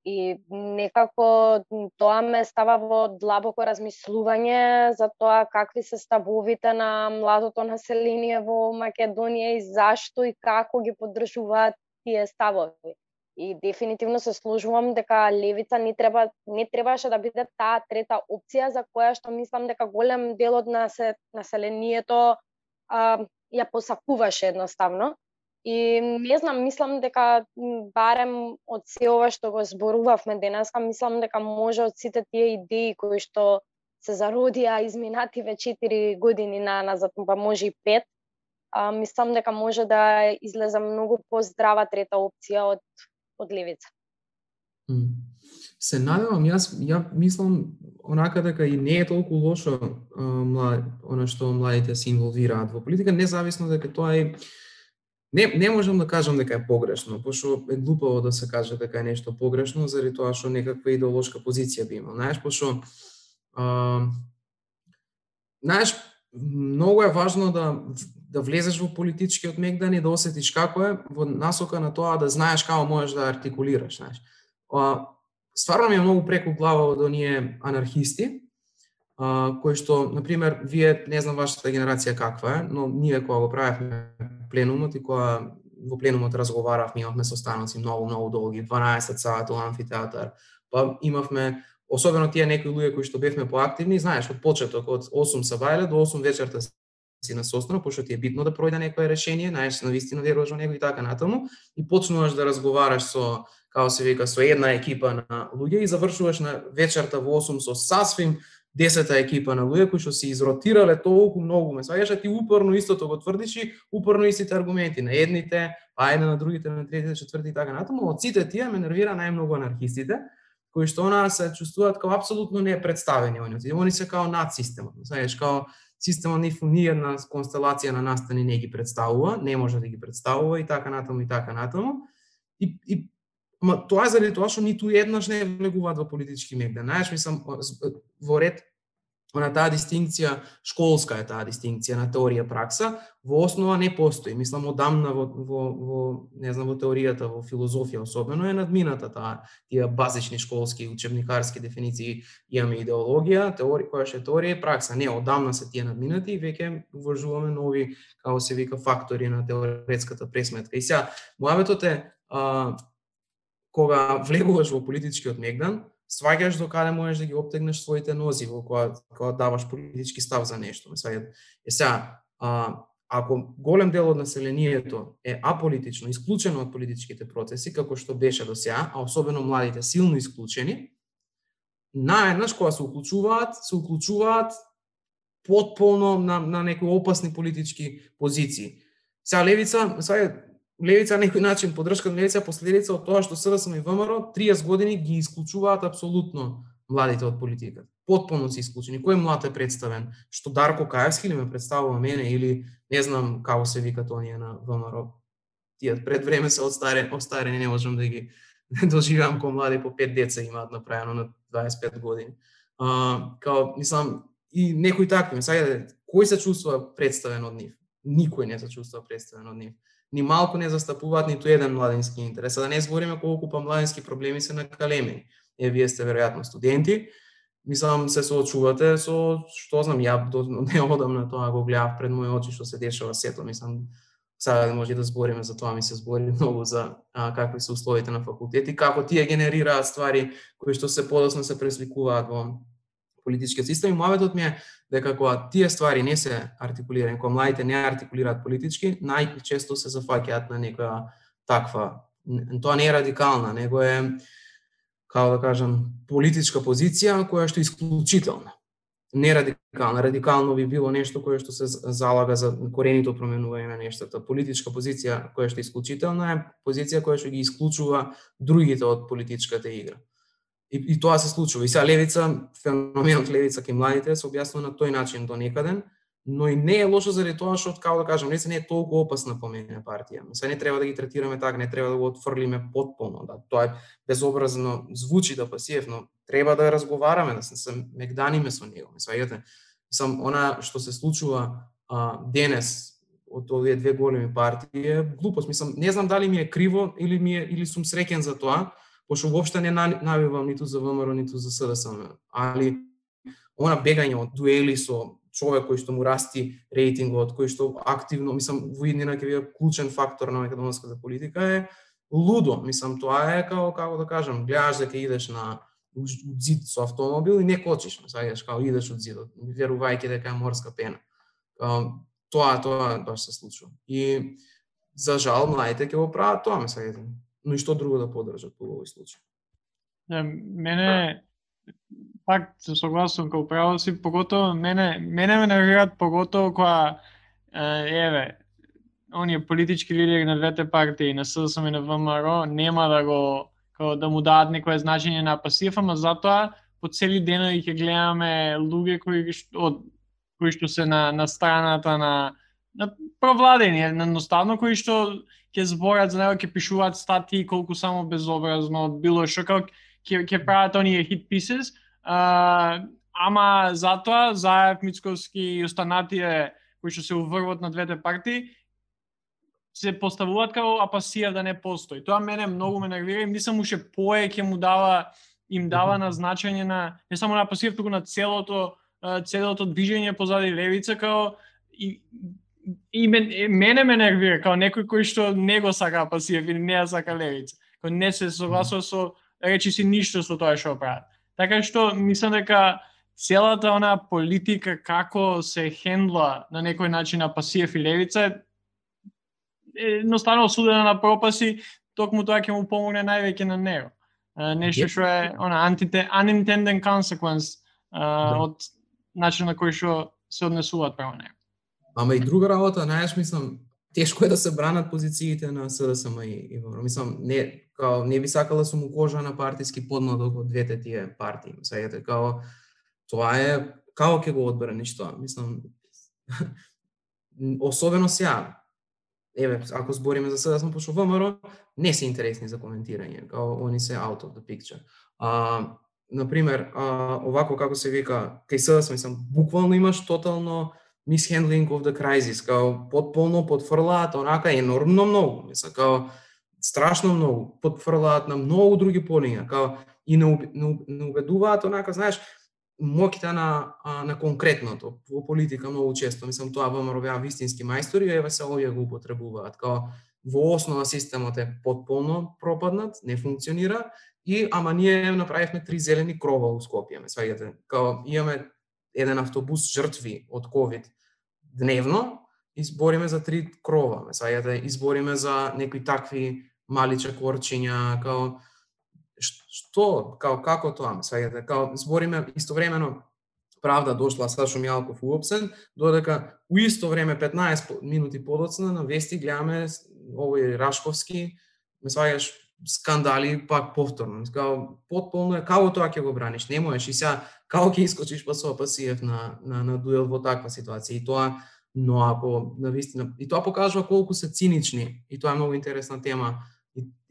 И некако тоа ме става во длабоко размислување за тоа какви се ставовите на младото население во Македонија и зашто и како ги поддржуваат тие ставови. И дефинитивно се служувам дека левица не треба не требаше да биде таа трета опција за која што мислам дека голем дел од населението а, ја посакуваше едноставно. И не знам, мислам дека барем од се ова што го зборувавме денеска, мислам дека може од сите тие идеи кои што се зародија изминативе 4 години на назад, па може и 5, а, мислам дека може да излезе многу поздрава трета опција од од левица. Се надевам, јас ја мислам онака дека и не е толку лошо а, млад, она што младите се инволвираат во политика, независно дека тоа е не не можам да кажам дека е погрешно, пошто е глупаво да се каже дека е нешто погрешно заради тоа што некаква идеолошка позиција би имал. Знаеш, пошто а, знаеш, многу е важно да да влезеш во политичкиот мегдан и да осетиш како е во насока на тоа да знаеш како можеш да артикулираш, знаеш. А, стварно ми е многу преку глава од оние анархисти, а, кои што, например, вие, не знам вашата генерација каква е, но ние кога го правевме пленумот и кога во пленумот разговаравме, имавме состаноци многу, многу долги, 12 сата, во амфитеатар, па имавме особено тие некои луѓе кои што бевме поактивни, знаеш, од почеток, од 8 сабајле до 8 вечерта си на состанок, пошто ти е битно да пројде некое решение, знаеш, на вистина веруваш во него и така натаму, и почнуваш да разговараш со како се вика, со една екипа на луѓе и завршуваш на вечерта во 8 со сасвим десета екипа на луѓе кои што се изротирале толку многу. Ме сваѓаш ти упорно истото го тврдиш и упорно истите аргументи на едните, па една на другите, на третите, четврти и така натаму. Од сите тие ме нервира најмногу анархистите, кои што она се чувствуваат како апсолутно не представени они. Они се као над системот. знаеш као системот не ни една констелација на настани да не ги представува, не може да ги представува и така натаму и така натаму. И, и Ма тоа е заради тоа што ниту еднаш не влегуваат во политички мегдан. Знаеш, мислам, во ред на таа дистинкција, школска е таа дистинкција на теорија пракса, во основа не постои. Мислам, одамна во, во, во не знам, во теоријата, во филозофија особено е надмината таа, тие базични школски, учебникарски дефиниции, имаме идеологија, теорија, која ше е теорија и пракса. Не, одамна се тие надминати и веќе уважуваме нови, како се вика, фактори на теоретската пресметка. И сега, мојаветот е, а, кога влегуваш во политичкиот мегдан, сваѓаш до каде можеш да ги обтегнеш своите нози во кога, кога даваш политички став за нешто. Сваѓа, е сега, а, ако голем дел од населението е аполитично, исклучено од политичките процеси, како што беше до сега, а особено младите силно исклучени, наеднаш кога се уклучуваат, се уклучуваат потполно на, на некои опасни политички позиции. Сега левица, сега левица на некој начин поддршка на левица последица од тоа што СДСМ и ВМРО 30 години ги исклучуваат апсолутно младите од политиката. Потполно се исклучени. Кој млад е представен? Што Дарко Каевски ли ме представува мене или не знам како се викат оние на ВМРО? Тие пред време се остарени, остарени не можам да ги *laughs* доживам кој млади по пет деца имаат направено на 25 години. А, као, мислам, и некои такви, сега, кој се чувствува представен од нив? Никој не се чувствува представен од нив ни малку не застапуваат ниту еден младински интерес. А да не збориме колку па младински проблеми се накалемени. Е, вие сте веројатно студенти, мислам се соочувате со што знам ја до, *laughs* не одам на тоа го гледав пред мои очи што се дешава сето мислам сега да може да збориме за тоа ми се збори *laughs* многу за а, какви се условите на факултет и како тие генерираат ствари кои што се подоцна се пресликуваат во политичкиот систем и мојаветот ми е дека кога тие ствари не се артикулирани, кога младите не артикулираат политички, најчесто се зафаќаат на некоја таква тоа не е радикална, него е како да кажам, политичка позиција која што е исклучителна. Не радикална. Радикално би било нешто кое што се залага за коренито променување на нештата. Политичка позиција која што е исклучителна е позиција која што ги исклучува другите од политичката игра. И, и тоа се случува. И сега левица, феноменот левица кај младите се објаснува на тој начин до некаден, но и не е лошо заради тоа што како да кажам, не се не е толку опасна по мене партија. Се не треба да ги третираме така, не треба да го отфрлиме потполно, да тоа е безобразно звучи да пасивно, треба да разговараме, да се, се мегданиме со него. Сваѓате, сам она што се случува а, денес од овие две големи партии е глупост. Мислам, не знам дали ми е криво или ми е или сум среќен за тоа, пошто воопшто не навивам ниту за ВМРО, ниту за СДСМ, али она бегање од дуели со човек кој што му расти рейтингот, кој што активно, мислам, во иднина ќе биде клучен фактор на македонската политика е лудо. Мислам, тоа е како како да кажам, гледаш дека идеш на зид со автомобил и не кочиш, саѓаш како идеш од зидот, верувајќи дека е морска пена. Тоа тоа тоа се случува. И за жал младите ќе го прават тоа, ме. Но и што друго да подржат по овој случај? Мене пак се согласувам како право си, поготово мене мене ме нервираат поготово кога еве оние политички лидери на двете партии, на СДСМ и на ВМРО, нема да го како да му дадат некое значење на пасив, ама затоа по цели денови ќе гледаме луѓе кои од кои што се на на страната на на провладени, едноставно кои што ќе зборат за него, ќе пишуваат статии колку само безобразно, било што како ќе ќе прават оние hit pieces, а, ама затоа Заев, Мицковски и останатите кои што се уврват на двете партии се поставуваат како апасија да не постои. Тоа мене многу ме нервира и мислам уште пое ќе му дава им дава на значење на не само на апасија, туку на целото целото движење позади левица како и и мен, мене ме нервира како некој кој што не го сака апасија или не ја сака левица. Кој не се согласува со речи си ништо со тоа што прават. Така што мислам дека целата она политика како се хендла на некој начин на Пасиев и Левица е едноставно осудена на пропаси, токму тоа ќе му помогне највеќе на него. нешто што е она unintended consequence да. од начин на кој што се однесуваат према него. Ама и друга работа, знаеш, мислам, тешко е да се бранат позициите на СДСМ и, и мислам не као не би сакала сум кожа на партиски подмладок од двете тие партии. Сајате, као тоа е као ќе го одбраниш тоа? Мислам *laughs* особено сега еве ако збориме за СДСМ пошто ВМРО не се интересни за коментирање, као они се out of the picture. А на пример, а, овако како се вика, кај СДСМ мислам буквално имаш тотално mishandling of the crisis, као потполно потфрлаат онака енормно многу, мисла, као страшно многу, потфрлаат на многу други полиња, као и не, не, не убедуваат онака, знаеш, моќта на на конкретното во политика многу често, мислам тоа ВМРО беа вистински мајстори, еве се овие го употребуваат, као во основа системот е потполно пропаднат, не функционира и ама ние направивме три зелени крова у Скопје, ме сваѓате, као имаме еден автобус жртви од ковид дневно, избориме за три крова, ме да избориме за некои такви мали чекорчиња, као што, као како тоа, ме сваѓате, да, као збориме истовремено правда дошла Сашо Мјалков уопсен, додека у исто време 15 минути подоцна на вести гледаме овој Рашковски, ме сваѓаш скандали пак повторно. Као потполно е како тоа ќе го браниш, не можеш. И сега како ќе искочиш па со Пасиев на на на дуел во таква ситуација и тоа но ако на вистина и тоа покажува колку се цинични и тоа е многу интересна тема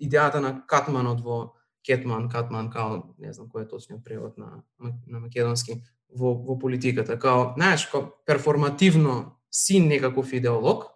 идејата на Катманот во Кетман, Катман, као, не знам кој е точниот превод на, на македонски, во, во политиката. Као, знаеш, као перформативно си некаков идеолог,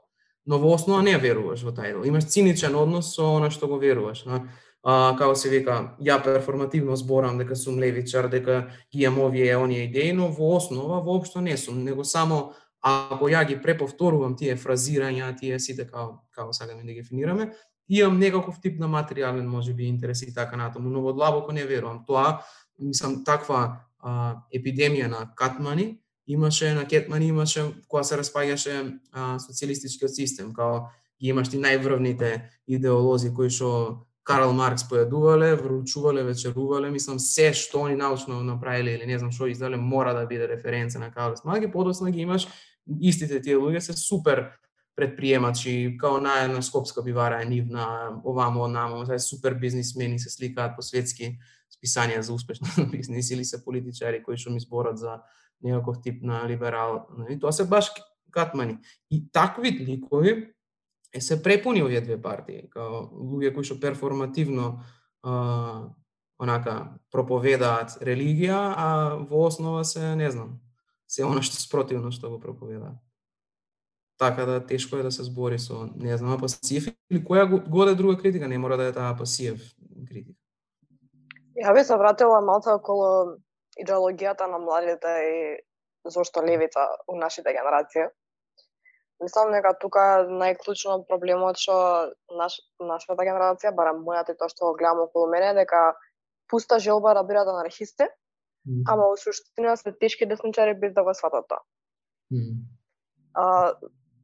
но во основа не веруваш во тај. Имаш циничен однос со она што го веруваш. Но, а, како се вика, ја перформативно зборам дека сум левичар, дека ги имам овие оние идеи, но во основа воопшто не сум, него само ако ја ги преповторувам тие фразирања, тие сите како како сакаме да ги дефинираме, имам некаков тип на материјален можеби интерес и така натаму, но во длабоко не верувам. Тоа мислам таква а, епидемија на катмани имаше на кетмани имаше која се распаѓаше а, социјалистичкиот систем, као ги имаш ти најврвните идеолози кои што Карл Маркс појадувале, вручувале, вечерувале, мислам се што они научно направиле или не знам што издале мора да биде референца на Карл Маги, подоцна ги имаш истите тие луѓе се супер предприемачи, као на една скопска бивара е нивна, овамо, онамо, се супер бизнисмени се сликаат по светски списанија за успешно *laughs* бизнис или се политичари кои што ми зборат за некаков тип на либерал. И тоа се баш катмани. И такви ликови е се препуни овие две партии, као луѓе кои што перформативно а, онака проповедаат религија, а во основа се, не знам, се она што спротивно што го проповедаат. Така да тешко е да се збори со, не знам, Апасиев или која годе друга критика, не мора да е таа Апасиев критика. Ја би се вратила малце околу идеологијата на младите и зошто левица у нашите генерација. Мислам дека тука најклучно проблемот што наш, нашата генерација, барам мојата и тоа што го гледам околу мене, дека пуста желба да бидат анархисти, mm. ама во суштина се тешки десничари без да го сватат тоа. Mm. А,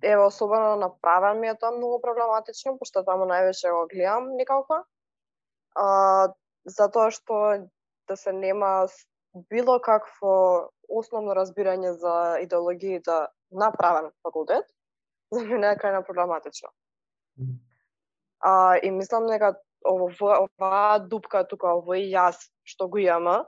ево, особено направен ми е тоа многу проблематично, пошто таму највеќе го гледам некако. А, затоа што да се нема било какво основно разбирање за идеологијата на правен факултет, за мене е крајно проблематично. А, и мислам дека ова, оваа дупка тука, овој јас што го имаме,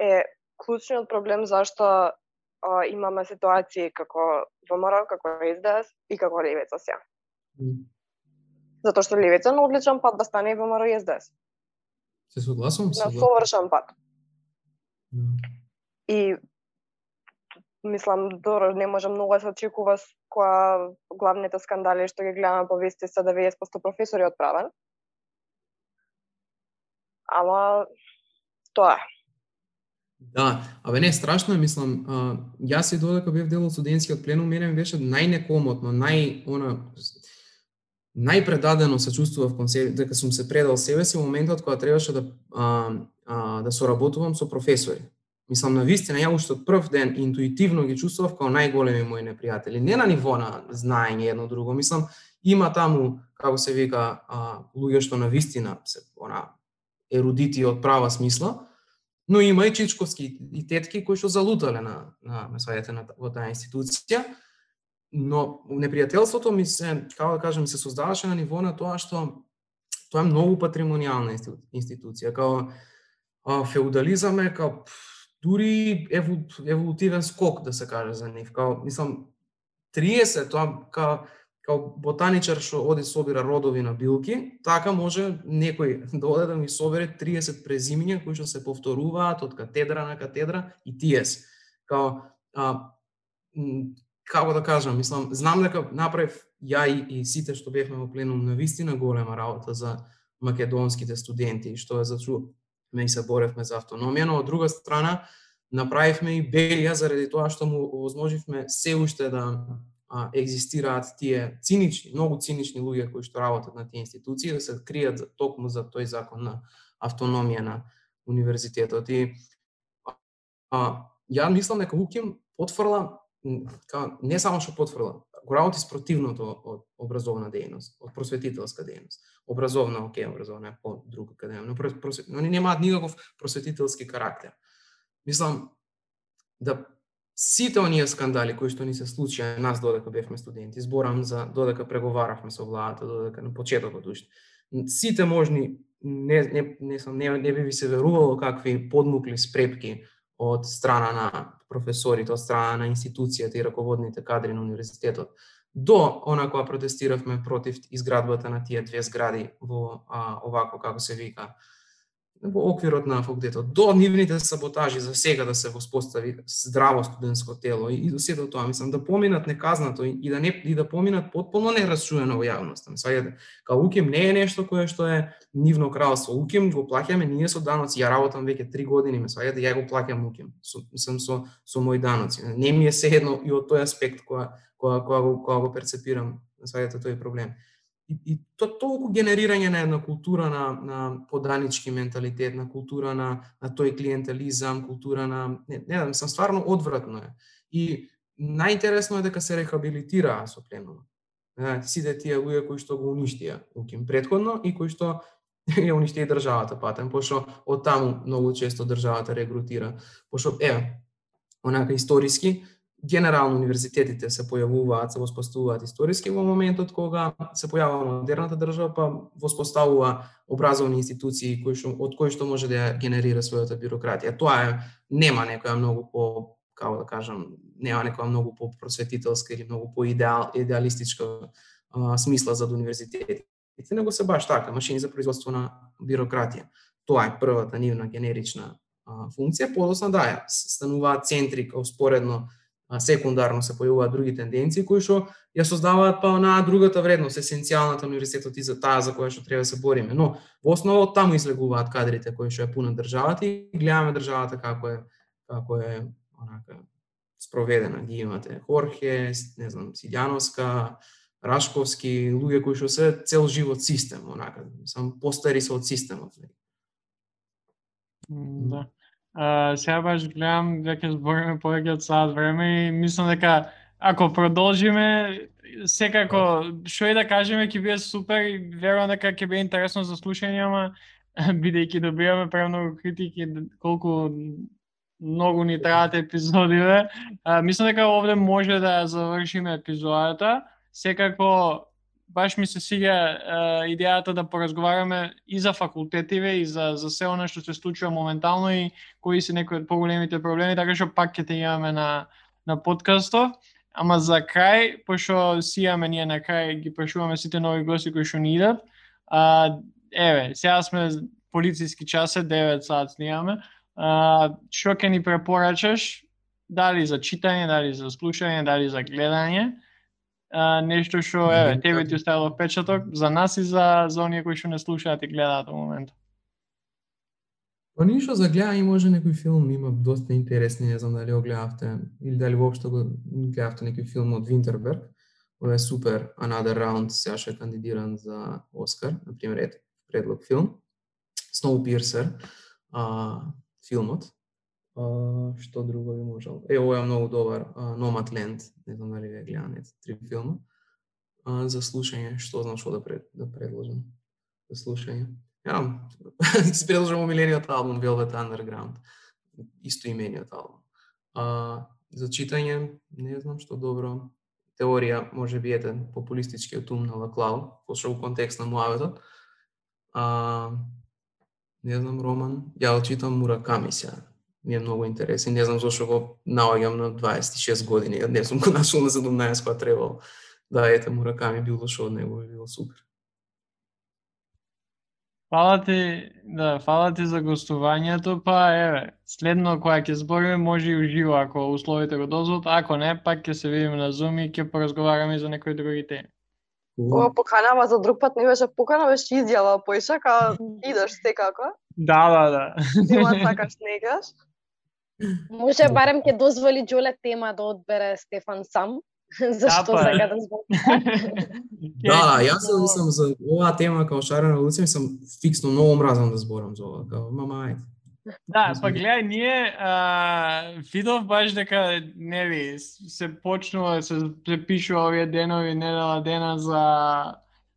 е клучниот проблем зашто а, имаме ситуации како ВМРО, како СДС и како Левица сега. Mm. Затоа што Левица на одличен пат да стане и ВМРО и СДС. Се согласувам. На совршен пат. Mm. И мислам, добро, не може многу да се очекува која главните скандали што ги гледаме по вести се да 90% професори одправен. Ама тоа е. Да, абе не, страшно е, мислам, а, јас и додека бев дел од студентскиот пленум, мене ми беше најнекомотно, нај, она, најпредадено се чувствував кон себе, дека сум се предал себе си во моментот кога требаше да, а, а, да соработувам со професори. Мислам, на вистина, ја уште од прв ден интуитивно ги чувствував како најголеми мои непријатели. Не на ниво на знаење едно друго. Мислам, има таму, како се вика, а, луѓе што на вистина се она ерудити од права смисла, но има и чичковски и тетки кои што залутале на на месајата на во таа институција. Но непријателството ми се, како да кажам, се создаваше на ниво на тоа што тоа е многу патримониална институција, како феудализам е како дури евол, еволутивен скок да се каже за нив. Као, мислам, 30, тоа као, као ботаничар што оди собира родови на билки, така може некој *laughs* да оде да ми собере 30 презимиња кои што се повторуваат од катедра на катедра и тиес. Као, а, како да кажам, мислам, знам дека направив ја и, и сите што бевме во пленум на вистина голема работа за македонските студенти, што е зачу ме и се боревме за автономија, но од друга страна направивме и белија заради тоа што му овозможивме се уште да а, екзистираат тие цинични, многу цинични луѓе кои што работат на тие институции да се кријат за, токму за тој закон на автономија на универзитетот. И а, ја мислам дека Уким потврла ка, така, не само што потврла, го работи спротивното од образовна дејност, од просветителска дејност. Образовна, оке, образовна е по друга академија, но, просвет... но они немаат никаков просветителски карактер. Мислам, да сите оние скандали кои што ни се случија нас додека бевме студенти, зборам за додека преговаравме со владата, додека на почетокот уште. Сите можни не не не сам не, не би ви се верувало какви подмукли спрепки од страна на професорите, од страна на институцијата и раководните кадри на универзитетот, до она која протестиравме против изградбата на тие две згради во а, овако како се вика во оквирот на факултетот, до нивните саботажи за сега да се воспостави здраво студентско тело и, и до сето тоа, мислам, да поминат неказнато и, и да не и да поминат потполно неразчуено во јавноста. Мислам, као УКИМ не е нешто кое што е нивно кралство. УКИМ го плаќаме ние со даноци. Ја работам веќе три години, мислам, ја го плаќам УКИМ. Со, мислам со со мои даноци. Не ми е едно и од тој аспект која која која го, која го перцепирам, сваѓате тој проблем и, и то толку генерирање на една култура на, на поданички менталитет, на култура на, на тој клиентелизам, култура на... Не, не знам, сам стварно одвратно е. И најинтересно е дека се рехабилитираа со пленумот. Сите тие луѓе кои што го уништија Лукин предходно и кои што *laughs* ја уништија државата патен, пошто од таму многу често државата регрутира. Пошто, е, онака историски, генерално универзитетите се појавуваат, се воспоставуваат историски во моментот кога се појавува модерната држава, па воспоставува образовни институции кои што, од кои што може да ја генерира својата бирократија. Тоа е нема некоја многу по како да кажам, нема некоја многу по просветителска или многу по идеал, идеалистичка а, смисла за универзитетите, него се баш така, машини за производство на бирократија. Тоа е првата нивна генерична а, функција, подосна да ја стануваат центри као споредно секундарно се појавуваат други тенденции кои што ја создаваат па онаа другата вредност, есенцијалната универзитетот и за таа за која што треба да се бориме. Но во основа од таму излегуваат кадрите кои што ја пунат државата и гледаме државата како е како е онака спроведена. Ги имате Хорхе, не знам, Сидјановска, Рашковски, луѓе кои што се цел живот систем, онака, сам постари се од системот. Да. Uh, сега баш гледам веќе збориме повеќе од сад време и мислам дека ако продолжиме секако што и да кажеме ќе биде супер и верувам дека ќе биде интересно за слушање, ама *laughs* бидејќи добиваме премногу критики колку многу ни траат епизодиве. Мислам дека овде може да завршиме епизодата. Секако баш ми се сиѓа идејата да поразговараме и за факултетиве и за за се она што се случува моментално и кои се некои од поголемите проблеми, така што пак ќе те имаме на на подкастов. Ама за крај, пошто сијаме ние на крај, ги прашуваме сите нови гости кои што ни идат. А, еве, сега сме полициски часе 9 сат снимаме. А, што ќе ни препорачаш? Дали за читање, дали за слушање, дали за гледање? А, нешто што еве тебе ти оставило впечаток за нас и за за оние кои што не слушаат и гледаат во моментот. Па ништо за гледање може некој филм има доста интересни, не знам дали го гледавте или дали воопшто го гледавте некој филм од Винтерберг. Ова е супер, Another Round сега што е кандидиран за Оскар, на пример, ето, предлог филм. Snowpiercer, а, филмот, Што друго би можел? Е, ова е многу добар. А, Nomadland, не знам дали ве гледанете три филма. А, за слушање, што знам што да, пред, да предложам за слушање. Ја, *laughs* си предложам омилениот албум Velvet Underground. Исто имениот албум. А, за читање, не знам што добро. Теорија, може би, ете, популистичкиот ум на Лаклау, пошто во контекст на муаветот. А, не знам, роман. Ја читам Мураками сега ми е многу интересен. Не знам зошто го наоѓам на 26 години. Не сум го *laughs* нашол на 17 кога требало. Да, ете Мураками било што од него би било супер. Фала ти, да, фала ти за гостувањето, па еве, следно кога ќе збориме може и уживо ако условите го дозволат, ако не, пак ќе се видиме на Zoom и ќе поразговараме за некои други теми. Ова поканава за друг пат не беше покана, беше изјава поишака, идеш секако. Да, да, да. Нема *laughs* сакаш, негаш. Може барем ќе дозволи Џоле тема да одбере Стефан сам. *laughs* Зашто е. сега да зборам? *laughs* Да, да, јас сум, сум за оваа тема као шарена Луција, сум фиксно многу мразам да зборам за ова, као мама ајде. Да, па гледај, ние а, видов баш дека нели се почнува се се пишува овие денови недела дена за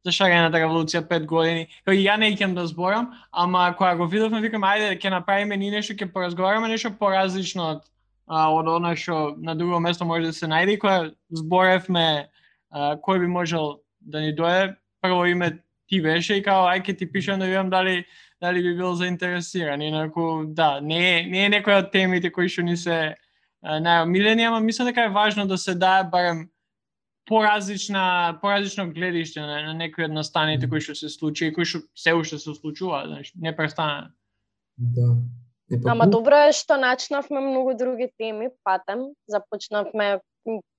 за шарената така револуција пет години. Кај ја не икем да зборам, ама кога го видовме викам ајде ќе направиме ни нешто, ќе поразговараме нешто поразлично од а, од она што на друго место може да се најде и кога зборевме а, кој би можел да ни дое, прво име ти беше и као ај ќе ти пишам да видам дали дали би бил заинтересиран. Инаку да, не е не е некоја од темите кои што ни се најомилени, ама мислам дека е важно да се дае барем поразлична поразлично гледиште на, на некои од настаните кои што се случи и кои што се уште се случуваат, знаеш, непрестано. Да. Е, па, Ама добро е што начнавме многу други теми, патем, започнавме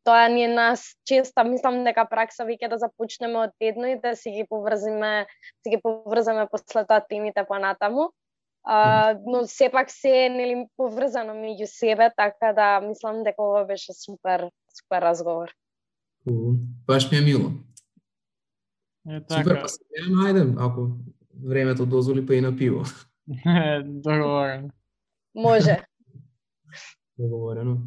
тоа ни е нас честа, мислам дека пракса веќе да започнеме од едно и да си ги поврзиме, си ги поврзаме после тоа темите понатаму. А, но сепак се е нели поврзано меѓу себе, така да мислам дека ова беше супер, супер разговор. Хубаво. Баш ми е мило. Е Супер, така. па се ја најдем, ако времето дозволи па и на пиво. Е, *laughs* договорено. Може. Договорено.